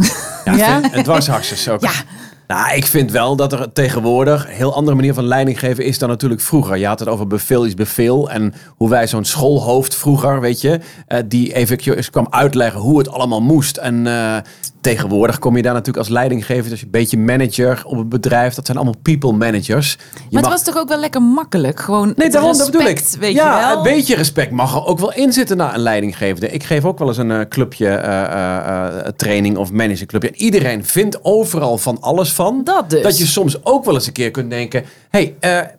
[SPEAKER 1] Ja,
[SPEAKER 3] Ja?
[SPEAKER 1] vind- En dwarshaksers ook.
[SPEAKER 4] Ja.
[SPEAKER 1] Nou, ik vind wel dat er tegenwoordig een heel andere manier van leiding geven is dan natuurlijk vroeger. Je had het over bevel is bevel. En hoe wij zo'n schoolhoofd vroeger, weet je, eh, die even kwam uitleggen hoe het allemaal moest. En eh, tegenwoordig kom je daar natuurlijk als leidinggever, als je een beetje manager op een bedrijf, dat zijn allemaal people managers. Je
[SPEAKER 4] Maar
[SPEAKER 1] mag-
[SPEAKER 4] het was toch ook wel lekker makkelijk? Gewoon
[SPEAKER 1] Nee, dat bedoel ik.
[SPEAKER 4] weet
[SPEAKER 1] ja,
[SPEAKER 4] je wel?
[SPEAKER 1] een beetje respect mag er ook wel in zitten naar een leidinggevende. Ik geef ook wel eens een eh, clubje eh, eh, training of managerclubje. En iedereen vindt overal van alles van.
[SPEAKER 4] Dat dus.
[SPEAKER 1] Dat je soms ook wel eens een keer kunt denken... hey,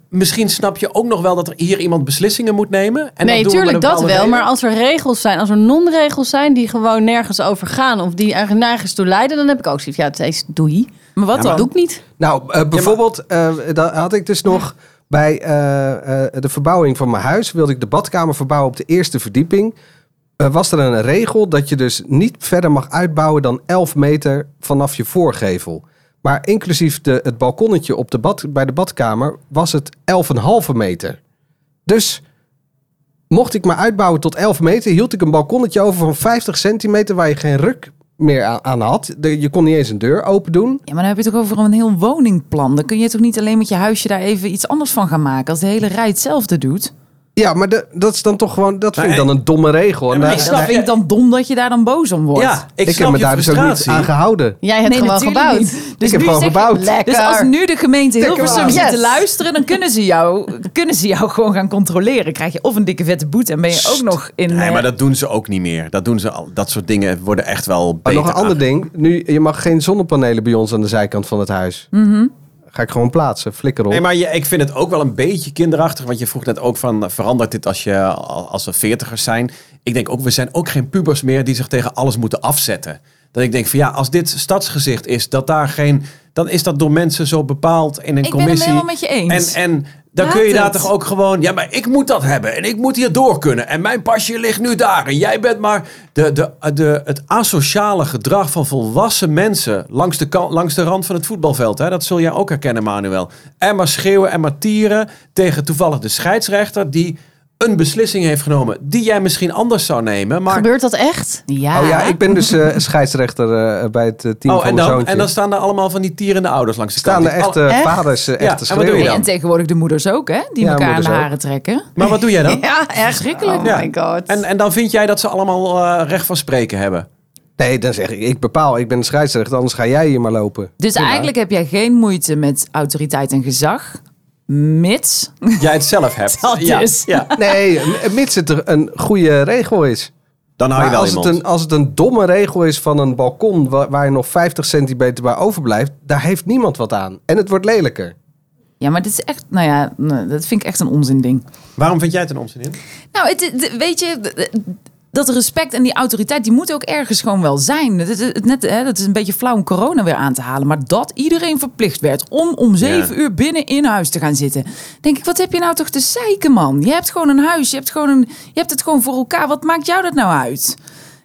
[SPEAKER 1] misschien snap je ook nog wel dat er hier iemand beslissingen moet nemen. En
[SPEAKER 3] nee,
[SPEAKER 1] we
[SPEAKER 3] tuurlijk
[SPEAKER 1] een
[SPEAKER 3] dat wel.
[SPEAKER 1] reden.
[SPEAKER 3] Maar als er regels zijn, als er non-regels zijn die gewoon nergens over gaan of die eigenlijk nergens toe leiden, dan heb ik ook zoiets. Ja, het is doei.
[SPEAKER 4] Maar wat
[SPEAKER 3] Dat
[SPEAKER 4] dan?
[SPEAKER 3] doe ik niet.
[SPEAKER 2] Nou, eh, bijvoorbeeld, eh dat had ik dus nog bij eh, eh, de verbouwing van mijn huis. Wilde ik de badkamer verbouwen op de eerste verdieping. Eh, was er een regel dat je dus niet verder mag uitbouwen dan 11 meter vanaf je voorgevel. Maar inclusief de, het balkonnetje op de bad, bij de badkamer was het 11,5 meter. Dus mocht ik maar uitbouwen tot 11 meter, hield ik een balkonnetje over van 50 centimeter waar je geen ruk meer aan, had. Je kon niet eens een deur open doen.
[SPEAKER 4] Ja, maar dan heb je toch over een heel woningplan. Dan kun je toch niet alleen met je huisje daar even iets anders van gaan maken. Als de hele rij hetzelfde doet.
[SPEAKER 2] Ja, maar de, dat is dan toch gewoon, dat vind ik dan een domme regel. En daar-
[SPEAKER 1] ik snap
[SPEAKER 4] dat vind ik dan dom dat je daar dan boos om wordt.
[SPEAKER 1] Ja, ik,
[SPEAKER 2] ik
[SPEAKER 1] snap
[SPEAKER 2] heb me
[SPEAKER 1] je
[SPEAKER 2] daar dus ook niet
[SPEAKER 1] frustratie.
[SPEAKER 2] aan gehouden.
[SPEAKER 3] Jij hebt
[SPEAKER 4] Nee,
[SPEAKER 3] gewoon
[SPEAKER 4] natuurlijk
[SPEAKER 3] gebouwd.
[SPEAKER 4] niet. Dus
[SPEAKER 2] Ik heb
[SPEAKER 4] nu
[SPEAKER 2] gewoon
[SPEAKER 4] zeg-
[SPEAKER 2] gebouwd.
[SPEAKER 3] Lekker.
[SPEAKER 4] Dus als nu de gemeente Hilversum zit te
[SPEAKER 3] Yes.
[SPEAKER 4] luisteren, dan kunnen ze, jou, kunnen ze jou gewoon gaan controleren. Krijg je of een dikke vette boete en ben je ook nog in...
[SPEAKER 1] Nee,
[SPEAKER 4] eh,
[SPEAKER 1] maar dat doen ze ook niet meer. Dat doen ze al. Dat soort dingen worden echt wel
[SPEAKER 2] Maar
[SPEAKER 1] beter.
[SPEAKER 2] nog een ander
[SPEAKER 1] aange-
[SPEAKER 2] ding. Nu, je mag geen zonnepanelen bij ons aan de zijkant van het huis. Ga ik gewoon plaatsen. Flikker op.
[SPEAKER 1] Nee, maar je, ik vind het ook wel een beetje kinderachtig. Want je vroeg net ook van, verandert dit als, je, als we veertigers zijn? Ik denk ook, we zijn ook geen pubers meer die zich tegen alles moeten afzetten. Dat ik denk van ja, als dit stadsgezicht is, dat daar geen... Dan is dat door mensen zo bepaald in een
[SPEAKER 4] Ik ben het
[SPEAKER 1] commissie.
[SPEAKER 4] helemaal met je eens.
[SPEAKER 1] En, en dan kun je daar toch ook gewoon... Ja, maar ik moet dat hebben. En ik moet hier door kunnen. En mijn pasje ligt nu daar. En jij bent maar... De, de, de, het asociale gedrag van volwassen mensen... Langs de, langs de rand van het voetbalveld. Hè, dat zul jij ook herkennen, Manuel. En maar schreeuwen en maar tieren... tegen toevallig de scheidsrechter... die een beslissing heeft genomen... die jij misschien anders zou nemen. Maar,
[SPEAKER 3] Gebeurt dat echt?
[SPEAKER 4] Ja.
[SPEAKER 2] Oh ja, ik ben dus eh, scheidsrechter eh, bij het eh, team
[SPEAKER 1] oh,
[SPEAKER 2] van
[SPEAKER 1] en,
[SPEAKER 2] mijn
[SPEAKER 1] dan,
[SPEAKER 2] zoontje.
[SPEAKER 1] en dan staan er allemaal van die tierende ouders langs de
[SPEAKER 2] staan
[SPEAKER 1] kant.
[SPEAKER 2] er echte
[SPEAKER 3] Echt?
[SPEAKER 2] vaders eh,
[SPEAKER 1] Ja, en wat doe je dan?
[SPEAKER 4] En tegenwoordig de moeders ook, hè? Die
[SPEAKER 2] Ja,
[SPEAKER 4] elkaar aan de
[SPEAKER 2] ook.
[SPEAKER 4] haren trekken.
[SPEAKER 1] Maar wat doe jij dan?
[SPEAKER 3] Ja, echt.
[SPEAKER 4] Verschrikkelijk.
[SPEAKER 3] Oh
[SPEAKER 1] Ja.
[SPEAKER 3] my god.
[SPEAKER 1] En, en dan vind jij dat ze allemaal eh, recht van spreken hebben?
[SPEAKER 2] Nee, dan zeg ik, ik bepaal, ik ben de scheidsrechter, anders ga jij hier maar lopen.
[SPEAKER 4] Dus eigenlijk heb jij geen moeite met autoriteit en gezag. Mits.
[SPEAKER 1] Jij het zelf hebt.
[SPEAKER 4] Dat
[SPEAKER 1] ja,
[SPEAKER 4] is.
[SPEAKER 1] ja,
[SPEAKER 2] Nee, mits het er een goede regel is.
[SPEAKER 1] dan hou je
[SPEAKER 2] Maar
[SPEAKER 1] wel
[SPEAKER 2] als het,
[SPEAKER 1] iemand.
[SPEAKER 2] een, als het een domme regel is van een balkon waar, waar je nog 50 centimeter bij overblijft, daar heeft niemand wat aan. En het wordt lelijker.
[SPEAKER 4] Ja, maar dit is echt, nou ja, nee, dat vind ik echt een onzin ding.
[SPEAKER 1] Waarom vind jij het een onzin in?
[SPEAKER 4] Nou, het, het- weet je, dat respect en die autoriteit, die moet ook ergens gewoon wel zijn. Het, net, hè, dat is een beetje flauw om corona weer aan te halen. Maar dat iedereen verplicht werd om om zeven uur binnen in huis te gaan zitten. Denk ik, wat heb je nou toch te zeiken, man? Je hebt gewoon een huis, je hebt, gewoon een, je hebt het gewoon voor elkaar. Wat maakt jou dat nou uit?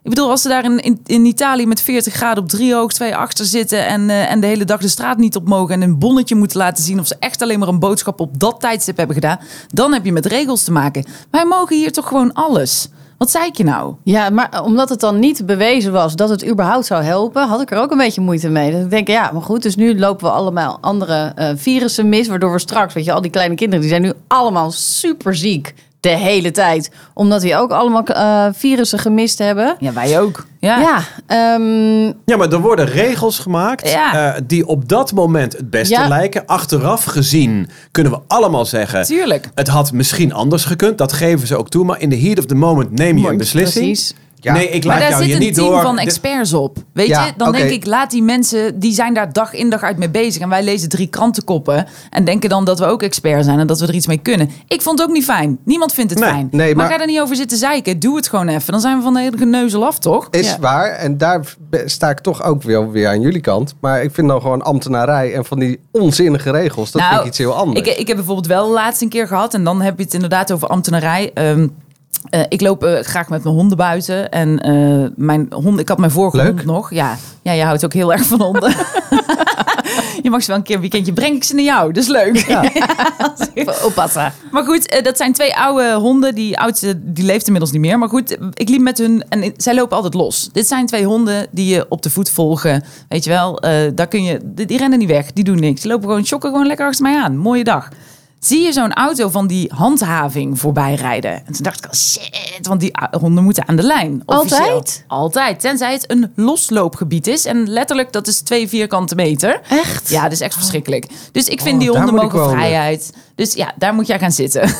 [SPEAKER 4] Ik bedoel, als ze daar in, in, in Italië met 40 graden op drie hoog, twee achter zitten en, eh, en de hele dag de straat niet op mogen en een bonnetje moeten laten zien of ze echt alleen maar een boodschap op dat tijdstip hebben gedaan, dan heb je met regels te maken. Wij mogen hier toch gewoon alles. Wat zei ik je nou?
[SPEAKER 3] Ja, maar omdat het dan niet bewezen was dat het überhaupt zou helpen, had ik er ook een beetje moeite mee. Dat ik denk, ja, maar goed, dus nu lopen we allemaal andere eh, virussen mis, waardoor we straks, weet je, al die kleine kinderen, die zijn nu allemaal super ziek de hele tijd, omdat die ook allemaal eh, virussen gemist hebben.
[SPEAKER 4] Ja, wij ook. Ja.
[SPEAKER 3] Ja, ehm,
[SPEAKER 1] Ja, maar er worden regels gemaakt
[SPEAKER 4] Ja.
[SPEAKER 1] eh, die op dat moment het beste
[SPEAKER 3] Ja.
[SPEAKER 1] lijken. Achteraf gezien kunnen we allemaal zeggen...
[SPEAKER 4] Tuurlijk.
[SPEAKER 1] Het had misschien anders gekund, dat geven ze ook toe. Maar in de heat of the moment neem je een beslissing.
[SPEAKER 3] precies.
[SPEAKER 2] Ja.
[SPEAKER 1] Nee, ik
[SPEAKER 4] Maar
[SPEAKER 1] laat
[SPEAKER 4] daar
[SPEAKER 1] jou
[SPEAKER 4] zit een
[SPEAKER 1] niet
[SPEAKER 4] team
[SPEAKER 1] door.
[SPEAKER 4] van experts op. Weet
[SPEAKER 2] Ja,
[SPEAKER 4] je, dan denk ik, laat die mensen, die zijn daar dag in dag uit mee bezig. En wij lezen drie krantenkoppen en denken dan dat we ook expert zijn en dat we er iets mee kunnen. Ik vond het ook niet fijn. Niemand vindt het
[SPEAKER 1] Nee,
[SPEAKER 4] fijn.
[SPEAKER 2] nee,
[SPEAKER 4] maar...
[SPEAKER 2] maar-
[SPEAKER 4] ga er niet over zitten zeiken. Doe het gewoon even. Dan zijn we van de hele geneuzel af, toch?
[SPEAKER 2] Is
[SPEAKER 3] Ja.
[SPEAKER 2] waar. En daar sta ik toch ook weer, weer aan jullie kant. Maar ik vind dan gewoon ambtenarij en van die onzinnige regels. Dat
[SPEAKER 4] Nou,
[SPEAKER 2] vind ik iets heel anders.
[SPEAKER 4] Ik, ik heb bijvoorbeeld wel laatst een keer gehad. En dan heb je het inderdaad over ambtenarij. Ehm, eh, ik loop eh, graag met mijn honden buiten. En eh, mijn hond, ik had mijn vorige
[SPEAKER 2] Leuk.
[SPEAKER 4] hond nog. Ja, ja, je houdt ook heel erg van honden. je mag ze wel een keer een weekendje breng ik ze naar jou. Dat is leuk.
[SPEAKER 3] Oppassen.
[SPEAKER 4] Maar goed, dat zijn twee oude honden. Die oudste die leeft inmiddels niet meer. Maar goed, ik liep met hun en zij lopen altijd los. Dit zijn twee honden die je op de voet volgen. Weet je wel, daar kun je, die, die rennen niet weg. Die doen niks. Die lopen gewoon, chokken gewoon lekker achter mij aan. Mooie dag. Zie je zo'n auto van die handhaving voorbij rijden. En toen dacht ik al, shit, want die honden moeten aan de lijn. officieel.
[SPEAKER 3] Altijd?
[SPEAKER 4] Altijd, tenzij het een losloopgebied is. En letterlijk, dat is twee vierkante meter.
[SPEAKER 3] Echt?
[SPEAKER 4] Ja, dat is echt verschrikkelijk. Dus ik vind
[SPEAKER 2] Oh,
[SPEAKER 4] die honden mogen vrijheid. Dus ja, daar moet jij gaan zitten.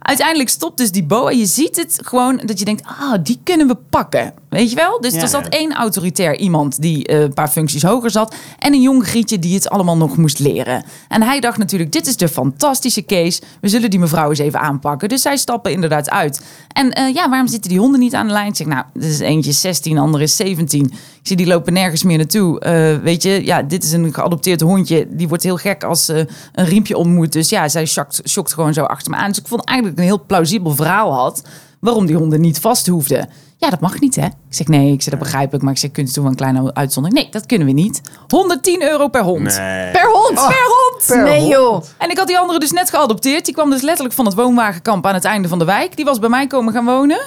[SPEAKER 4] Uiteindelijk stopt dus die boa. Je ziet het gewoon dat je denkt, ah, die kunnen we pakken. Weet je wel? Dus
[SPEAKER 3] Ja.
[SPEAKER 4] er zat één autoritair iemand die eh, een paar functies hoger zat. En een jong grietje die het allemaal nog moest leren. En hij dacht natuurlijk, dit is de fantastische case. We zullen die mevrouw eens even aanpakken. Dus zij stappen inderdaad uit. En eh, ja, waarom zitten die honden niet aan de lijn? Ik zeg, nou, dit is eentje is 16, andere is 17. Ik zie, die lopen nergens meer naartoe. Eh, weet je, ja, dit is een geadopteerd hondje. Die wordt heel gek als ze een riempje om moet. Dus ja, zij shokt, shokt gewoon zo achter me aan. Dus ik vond eigenlijk een heel plausibel verhaal had... waarom die honden niet vast hoefden. Ja, dat mag niet, hè? Ik zeg, nee, ik zeg, dat begrijp ik. Maar ik zeg, kunt u toch wel een kleine uitzondering? Nee, dat kunnen we niet. 110 euro per hond.
[SPEAKER 1] Nee.
[SPEAKER 3] Per hond?
[SPEAKER 4] Per hond!
[SPEAKER 2] Per
[SPEAKER 3] nee
[SPEAKER 2] hond.
[SPEAKER 3] joh.
[SPEAKER 4] En ik had die andere dus net geadopteerd. Die kwam dus letterlijk van het woonwagenkamp aan het einde van de wijk. Die was bij mij komen gaan wonen.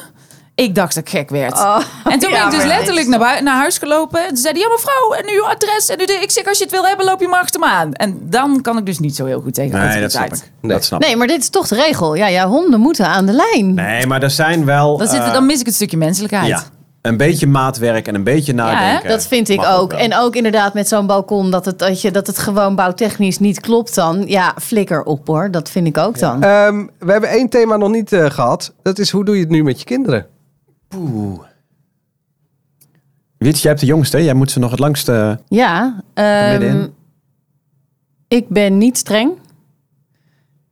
[SPEAKER 4] Ik dacht dat ik gek werd.
[SPEAKER 3] Oh,
[SPEAKER 4] en toen
[SPEAKER 3] ja,
[SPEAKER 4] ben ik dus letterlijk naar, bui- naar huis gelopen. En toen zei hij, ja mevrouw, en nu uw adres. En nu de, ik zeg, als je het wil hebben, loop je maar achter me aan. En dan kan ik dus niet zo heel goed tegen
[SPEAKER 1] Nee, dat snap ik. Dat snap ik.
[SPEAKER 3] Nee, maar dit is toch de regel. Ja, ja, honden moeten aan de lijn.
[SPEAKER 1] Nee, maar er zijn wel...
[SPEAKER 4] Dan, zit,
[SPEAKER 1] eh,
[SPEAKER 4] dan mis ik het stukje menselijkheid.
[SPEAKER 1] Ja, een beetje maatwerk en een beetje nadenken.
[SPEAKER 3] Dat vind ik ook. En ook inderdaad met zo'n balkon dat het, dat, je, dat het gewoon bouwtechnisch niet klopt dan. Ja, flikker op hoor. Dat vind ik ook dan.
[SPEAKER 2] Ehm, we hebben één thema nog niet eh, gehad. Dat is hoe doe je het nu met je kinderen?
[SPEAKER 1] Poeh. Wiet, jij hebt de jongste. Jij moet ze nog het langste...
[SPEAKER 3] Ja,
[SPEAKER 1] middenin.
[SPEAKER 3] ik ben niet streng.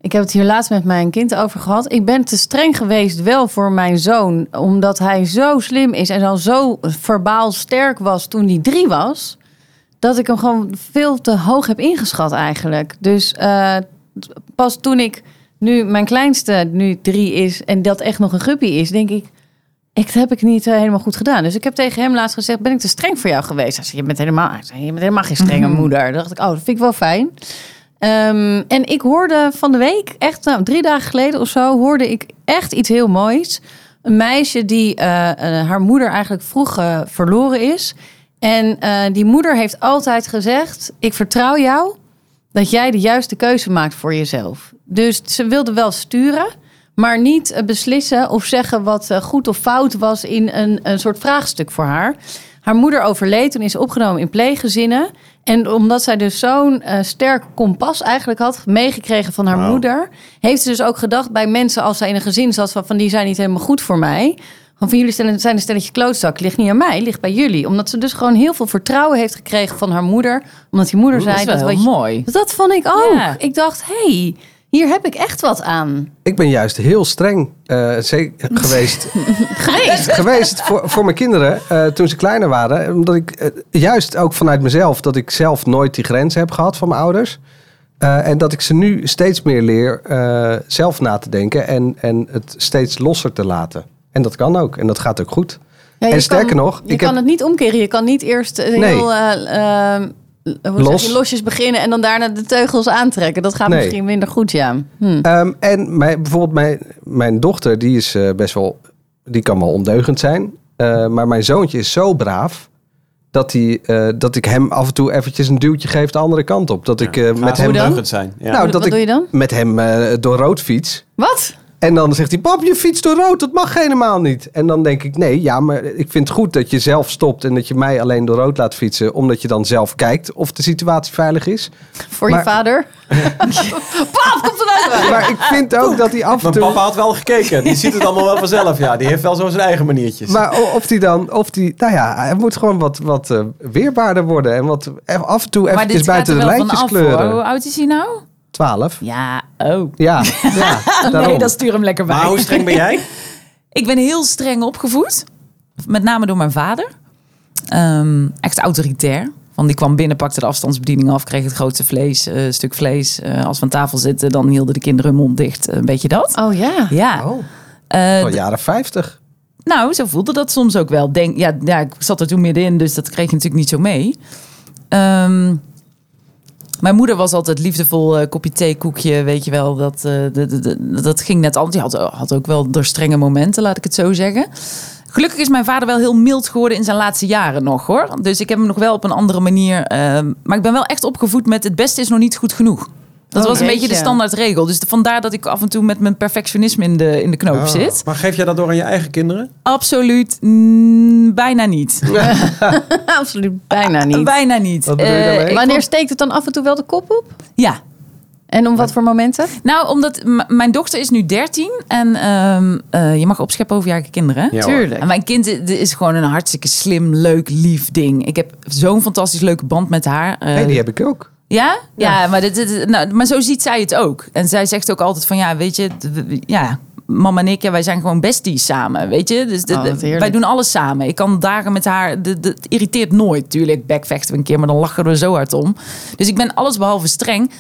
[SPEAKER 3] Ik heb het hier laatst met mijn kind over gehad. Ik ben te streng geweest wel voor mijn zoon. Omdat hij zo slim is en al zo verbaal sterk was toen hij drie was. Dat ik hem gewoon veel te hoog heb ingeschat eigenlijk. Dus eh, pas toen ik nu mijn kleinste nu drie is en dat echt nog een guppy is, denk ik... Ik, dat heb ik niet eh, helemaal goed gedaan. Dus ik heb tegen hem laatst gezegd: Ben ik te streng voor jou geweest? Hij zei: Je bent helemaal, zei, je bent helemaal geen strenge moeder. Toen dacht ik: Oh, dat vind ik wel fijn. Ehm, en ik hoorde van de week, echt nou, drie dagen geleden of zo, hoorde ik echt iets heel moois. Een meisje die eh, eh, haar moeder eigenlijk vroeg verloren is. En die moeder heeft altijd gezegd: Ik vertrouw jou dat jij de juiste keuze maakt voor jezelf. Dus ze wilde wel sturen, maar niet eh, beslissen of zeggen wat eh, goed of fout was in een, een soort vraagstuk voor haar. Haar moeder overleed, toen is opgenomen in pleeggezinnen. En omdat zij dus zo'n eh, sterk kompas eigenlijk had meegekregen van haar moeder, heeft ze dus ook gedacht bij mensen als zij in een gezin zat van, van die zijn niet helemaal goed voor mij. Van, van jullie zijn een stelletje klootzak, ligt niet aan mij, ligt bij jullie. Omdat ze dus gewoon heel veel vertrouwen heeft gekregen van haar moeder. Omdat die moeder
[SPEAKER 4] Dat
[SPEAKER 3] zei
[SPEAKER 4] is wel
[SPEAKER 3] dat je-
[SPEAKER 4] mooi.
[SPEAKER 3] dat vond ik ook.
[SPEAKER 4] Ja.
[SPEAKER 3] Ik dacht, hé, hey, hier heb ik echt wat aan.
[SPEAKER 2] Ik ben juist heel streng eh, geweest,
[SPEAKER 3] Geweest.
[SPEAKER 2] geweest voor, voor mijn kinderen eh, toen ze kleiner waren. Omdat ik eh, juist ook vanuit mezelf, dat ik zelf nooit die grenzen heb gehad van mijn ouders. En dat ik ze nu steeds meer leer zelf na te denken en, en het steeds losser te laten. En dat kan ook. En dat gaat ook goed.
[SPEAKER 3] Ja,
[SPEAKER 2] En sterker
[SPEAKER 3] kan,
[SPEAKER 2] nog,
[SPEAKER 3] je
[SPEAKER 2] ik
[SPEAKER 3] kan
[SPEAKER 2] heb-
[SPEAKER 3] het niet omkeren. Je kan niet eerst
[SPEAKER 2] Nee. Los.
[SPEAKER 3] zeg je, losjes beginnen en dan daarna de teugels aantrekken. Dat gaat
[SPEAKER 2] Nee.
[SPEAKER 3] misschien minder goed, ja. Hm.
[SPEAKER 2] Ehm, en mijn, bijvoorbeeld mijn, mijn dochter, die is eh, best wel, die kan wel ondeugend zijn. Eh, maar mijn zoontje is zo braaf. Dat, hij, eh, dat ik hem af en toe eventjes een duwtje geef de andere kant op. Dat ik eh, met hem,
[SPEAKER 3] Hoe dan?
[SPEAKER 1] ondeugend zijn. Ja.
[SPEAKER 2] Nou,
[SPEAKER 3] Wat
[SPEAKER 2] dat ik-
[SPEAKER 3] doe je dan?
[SPEAKER 2] met hem eh, door rood fiets.
[SPEAKER 3] Wat?
[SPEAKER 2] En dan zegt hij, pap, je fietst door rood, dat mag helemaal niet. En dan denk ik, nee, ja, maar ik vind het goed dat je zelf stopt... en dat je mij alleen door rood laat fietsen... omdat je dan zelf kijkt of de situatie veilig is.
[SPEAKER 3] Voor
[SPEAKER 2] Maar-
[SPEAKER 3] je vader? Pap, komt eruit!
[SPEAKER 2] Maar ik vind ook dat hij af en
[SPEAKER 1] Mijn
[SPEAKER 2] toe...
[SPEAKER 1] papa had wel gekeken. Die ziet het allemaal wel vanzelf. Ja, die heeft wel zo zijn eigen maniertjes.
[SPEAKER 2] Maar of die dan, of die, nou ja, hij moet gewoon wat, wat eh, weerbaarder worden. En wat af en toe
[SPEAKER 4] Maar
[SPEAKER 2] eventjes
[SPEAKER 4] dit gaat
[SPEAKER 2] buiten de lijntjes kleuren.
[SPEAKER 4] Hoe oud is hij nou?
[SPEAKER 2] 12.
[SPEAKER 4] Ja, oh.
[SPEAKER 2] Ja, ja.
[SPEAKER 4] Nee, dan stuur hem lekker bij.
[SPEAKER 1] maar hoe streng ben jij?
[SPEAKER 4] Ik ben heel streng opgevoed. Met name door mijn vader. Ehm, echt autoritair. Want die kwam binnen, pakte de afstandsbediening af, kreeg het grootste vlees, eh, stuk vlees. Eh, als we aan tafel zitten, dan hielden de kinderen hun mond dicht. Een beetje dat.
[SPEAKER 3] Oh ja.
[SPEAKER 4] Ja.
[SPEAKER 2] Oh,
[SPEAKER 4] Eh,
[SPEAKER 2] al jaren 50.
[SPEAKER 4] nou, zo voelde dat soms ook wel. Denk, ja, ja, ik zat er toen middenin, dus dat kreeg je natuurlijk niet zo mee. Ehm, mijn moeder was altijd liefdevol, eh, kopje thee, koekje, weet je wel. Dat, eh, de- de- de- dat ging net anders. Die had, had ook wel door strenge momenten, laat ik het zo zeggen. Gelukkig is mijn vader wel heel mild geworden in zijn laatste jaren nog, hoor. Dus ik heb hem nog wel op een andere manier... ehm, maar ik ben wel echt opgevoed met het beste is nog niet goed genoeg. Dat
[SPEAKER 3] Oh,
[SPEAKER 4] was een beetje de
[SPEAKER 3] jeetje.
[SPEAKER 4] standaardregel. Dus vandaar dat ik af en toe met mijn perfectionisme in de, in de knoop
[SPEAKER 2] Oh.
[SPEAKER 4] zit.
[SPEAKER 1] Maar geef jij dat door aan je eigen kinderen?
[SPEAKER 4] Absoluut mm, bijna niet.
[SPEAKER 3] Absoluut bijna niet.
[SPEAKER 4] Bijna niet.
[SPEAKER 2] Wat bedoel je
[SPEAKER 4] Eh,
[SPEAKER 3] Wanneer steekt het dan af en toe wel de kop op?
[SPEAKER 4] Ja.
[SPEAKER 3] En om wat voor momenten?
[SPEAKER 4] Nou, omdat mijn dochter is nu 13 en ehm, eh, je mag opscheppen over je eigen kinderen. hè?
[SPEAKER 1] Ja.
[SPEAKER 3] Tuurlijk.
[SPEAKER 4] En mijn kind is gewoon een hartstikke slim, leuk, lief ding. Ik heb zo'n fantastisch leuke band met haar. Eh,
[SPEAKER 2] Nee, die heb ik ook.
[SPEAKER 4] Ja? Ja, maar, dit, dit- nou, maar zo ziet zij het ook. En zij zegt ook altijd van, ja, weet je, ja, mama en ik, ja, wij zijn gewoon besties samen, weet je. Dus
[SPEAKER 3] Oh,
[SPEAKER 4] wij doen alles samen. Ik kan dagen met haar, het irriteert nooit. Tuurlijk, backvechten we een keer, maar dan lachen we zo hard om. Dus ik ben alles behalve streng.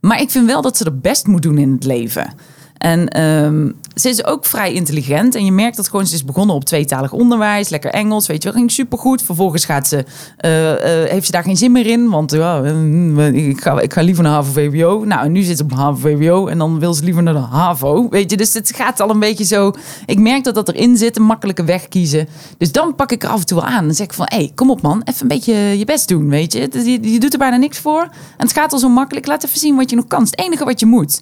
[SPEAKER 4] Maar ik vind wel dat ze er best moet doen in het leven. En ehm, ze is ook vrij intelligent. En je merkt dat gewoon, ze is begonnen op tweetalig onderwijs. Lekker Engels, weet je wel, ging supergoed. Vervolgens gaat ze, eh, eh, heeft ze daar geen zin meer in. Want eh, ik, ga, ik ga liever naar HAVO-VWO. Nou, en nu zit ze op HAVO-VWO. En dan wil ze liever naar de HAVO. Weet je, dus het gaat al een beetje zo... Ik merk dat dat erin zit, een makkelijke weg kiezen. Dus dan pak ik er af en toe aan. Dan zeg ik van, hé, hey, kom op man. Even een beetje je best doen, weet je. Je, je doet er bijna niks voor. En het gaat al zo makkelijk. Laat even zien wat je nog kan. Het enige wat je moet.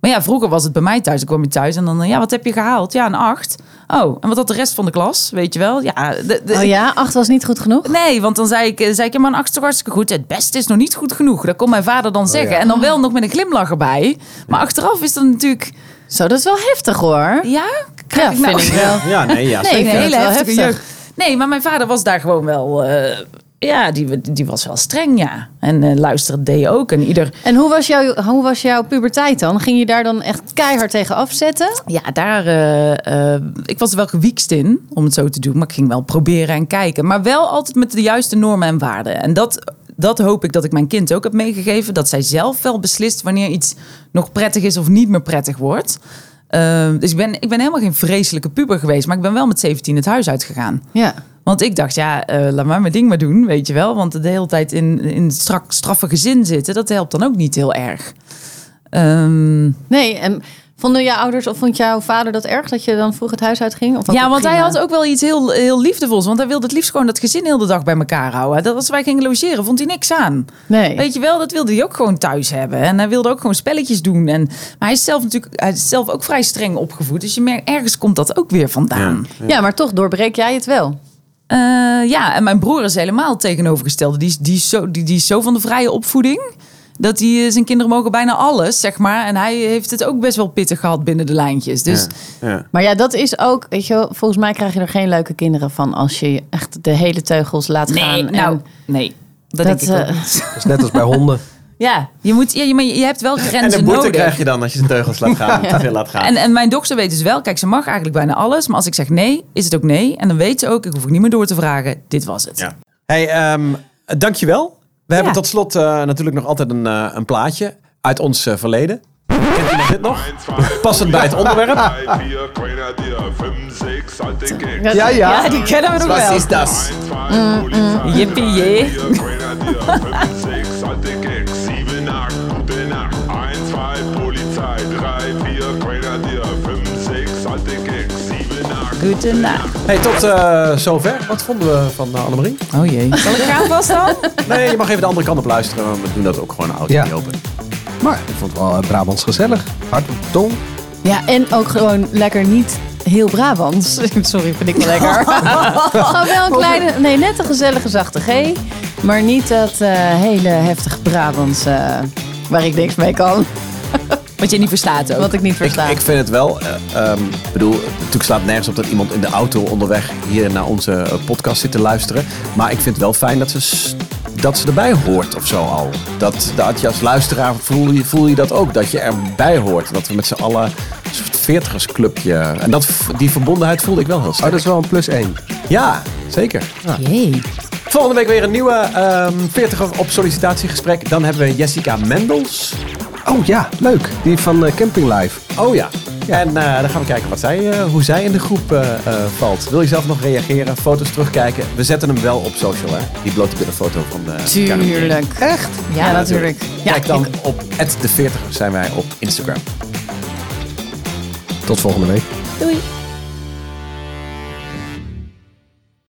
[SPEAKER 4] Maar ja, vroeger was het bij mij thuis. Dan kwam je thuis en dan, eh, ja, wat heb je gehaald? Ja, een acht. Oh, en wat had de rest van de klas? Weet je wel? Ja, de, de-
[SPEAKER 3] Oh ja, acht was niet goed genoeg?
[SPEAKER 4] Nee, want dan zei ik, eh, zei ik, ja, maar een acht is toch hartstikke goed. Het beste is nog niet goed genoeg. Dat kon mijn vader dan zeggen. En dan wel nog met een glimlach erbij. Maar achteraf is dat natuurlijk,
[SPEAKER 3] Zo, dat is wel heftig hoor.
[SPEAKER 4] ja,
[SPEAKER 3] Ja,
[SPEAKER 4] krijg ik nou-
[SPEAKER 3] vind ik wel.
[SPEAKER 1] Ja, nee, ja.
[SPEAKER 3] Nee,
[SPEAKER 4] hele heftige
[SPEAKER 3] heftig.
[SPEAKER 4] jeugd. Nee, maar mijn vader was daar gewoon wel, eh, ja, die, die was wel streng, ja. En eh luisteren deed je ook. En ieder,
[SPEAKER 3] En hoe was, jouw, hoe was jouw puberteit dan? Ging je daar dan echt keihard tegen afzetten?
[SPEAKER 4] Ja, daar. eh, eh, ik was er wel gewiekst in om het zo te doen. Maar ik ging wel proberen en kijken. Maar wel altijd met de juiste normen en waarden. En dat, dat hoop ik dat ik mijn kind ook heb meegegeven. Dat zij zelf wel beslist wanneer iets nog prettig is of niet meer prettig wordt. Eh, dus ik ben, ik ben helemaal geen vreselijke puber geweest. Maar ik ben wel met 17 het huis uitgegaan.
[SPEAKER 3] Ja.
[SPEAKER 4] Want ik dacht, ja, eh, laat maar mijn ding maar doen, weet je wel. Want de hele tijd in, in strak, straffe gezin zitten, dat helpt dan ook niet heel erg. Ehm,
[SPEAKER 3] Nee, en vonden jouw ouders of vond jouw vader dat erg dat je dan vroeg het huis uitging? Of was
[SPEAKER 4] Ja, want hij had ook wel iets heel, heel liefdevols. Want hij wilde het liefst gewoon dat gezin heel de dag bij elkaar houden. Dat als wij gingen logeren, vond hij niks aan.
[SPEAKER 3] Nee.
[SPEAKER 4] Weet je wel, dat wilde hij ook gewoon thuis hebben. En hij wilde ook gewoon spelletjes doen. En, maar hij is zelf natuurlijk hij is zelf ook vrij streng opgevoed. Dus je merkt, ergens komt dat ook weer vandaan.
[SPEAKER 3] Ja, maar toch doorbreek jij het wel.
[SPEAKER 4] Eh, ja, en mijn broer is helemaal het tegenovergestelde. Die is, die, is zo, die, die is zo van de vrije opvoeding. Dat hij eh, zijn kinderen mogen bijna alles, zeg maar. En hij heeft het ook best wel pittig gehad binnen de lijntjes. Dus
[SPEAKER 1] Ja.
[SPEAKER 3] Maar ja, dat is ook, weet je wel, volgens mij krijg je er geen leuke kinderen van als je je echt de hele teugels laat
[SPEAKER 4] nee,
[SPEAKER 3] gaan.
[SPEAKER 4] nou,
[SPEAKER 3] En
[SPEAKER 4] nee. Dat,
[SPEAKER 3] dat,
[SPEAKER 4] denk ik ook
[SPEAKER 3] eh.
[SPEAKER 2] Dat is net als bij honden.
[SPEAKER 4] Ja, je, moet, ja, je, maar je hebt wel
[SPEAKER 1] En
[SPEAKER 4] grenzen
[SPEAKER 1] de boete
[SPEAKER 4] nodig.
[SPEAKER 1] krijg je dan als je de teugels laat gaan. te veel laat gaan.
[SPEAKER 4] En, en mijn dochter weet dus wel, kijk, ze mag eigenlijk bijna alles. Maar als ik zeg nee, is het ook nee. En dan weet ze ook, ik hoef ook niet meer door te vragen. Dit was het.
[SPEAKER 1] Ja. Hey, ehm, dankjewel. We hebben
[SPEAKER 4] Ja.
[SPEAKER 1] tot slot eh, natuurlijk nog altijd een, eh, een plaatje uit ons eh, verleden. Kent iemand dit nog? Passend bij het onderwerp.
[SPEAKER 2] Ja, ja.
[SPEAKER 4] die kennen we nog
[SPEAKER 1] Wat
[SPEAKER 4] wel.
[SPEAKER 1] is dat?
[SPEAKER 4] Jippie, jee. Goedenacht.
[SPEAKER 1] Hey, tot eh, zover. Wat vonden we van uh, Annemarie?
[SPEAKER 4] Oh jee. Zal ik gaan vast dan?
[SPEAKER 1] Nee, je mag even de andere kant op luisteren. want We doen dat ook gewoon audio
[SPEAKER 2] Ja.
[SPEAKER 1] niet open.
[SPEAKER 2] Maar ik vond het wel eh, Brabants gezellig. Hard op de tong.
[SPEAKER 3] ja, en ook gewoon lekker niet heel Brabants. Sorry, vind ik wel lekker. Gewoon wel een kleine, nee, net een gezellige zachte G. Maar niet dat eh, hele heftige Brabants eh, waar ik niks mee kan.
[SPEAKER 4] Wat je niet verstaat ook.
[SPEAKER 3] Wat ik niet
[SPEAKER 1] Ik,
[SPEAKER 3] versta.
[SPEAKER 1] ik vind het wel, eh, ehm, ik bedoel, natuurlijk slaat het nergens op dat iemand in de auto onderweg hier naar onze eh, podcast zit te luisteren. Maar ik vind het wel fijn dat ze, dat ze erbij hoort of zo al. Dat, dat je als luisteraar voel je, voel je dat ook, dat je erbij hoort. Dat we met z'n allen een soort veertigersclubje. En dat, die verbondenheid voelde ik wel heel
[SPEAKER 2] Oh,
[SPEAKER 1] sterk.
[SPEAKER 2] dat is wel een plus één.
[SPEAKER 1] Ja, zeker.
[SPEAKER 4] Jee.
[SPEAKER 1] Volgende week weer een nieuwe ehm 40 op sollicitatiegesprek. Dan hebben we Jessica Mendels.
[SPEAKER 2] Oh ja, leuk. Die van eh, Camping Live.
[SPEAKER 1] Oh ja. En eh, dan gaan we kijken wat zij, eh, hoe zij in de groep eh, eh, valt. Wil je zelf nog reageren? Foto's terugkijken? We zetten hem wel op social, hè? Die blote billenfoto van de
[SPEAKER 3] Tuurlijk.
[SPEAKER 2] Echt?
[SPEAKER 3] Ja, natuurlijk. Ja,
[SPEAKER 1] Kijk dan
[SPEAKER 3] ik-
[SPEAKER 1] op de 40 zijn wij op Instagram.
[SPEAKER 2] Tot volgende week.
[SPEAKER 4] Doei.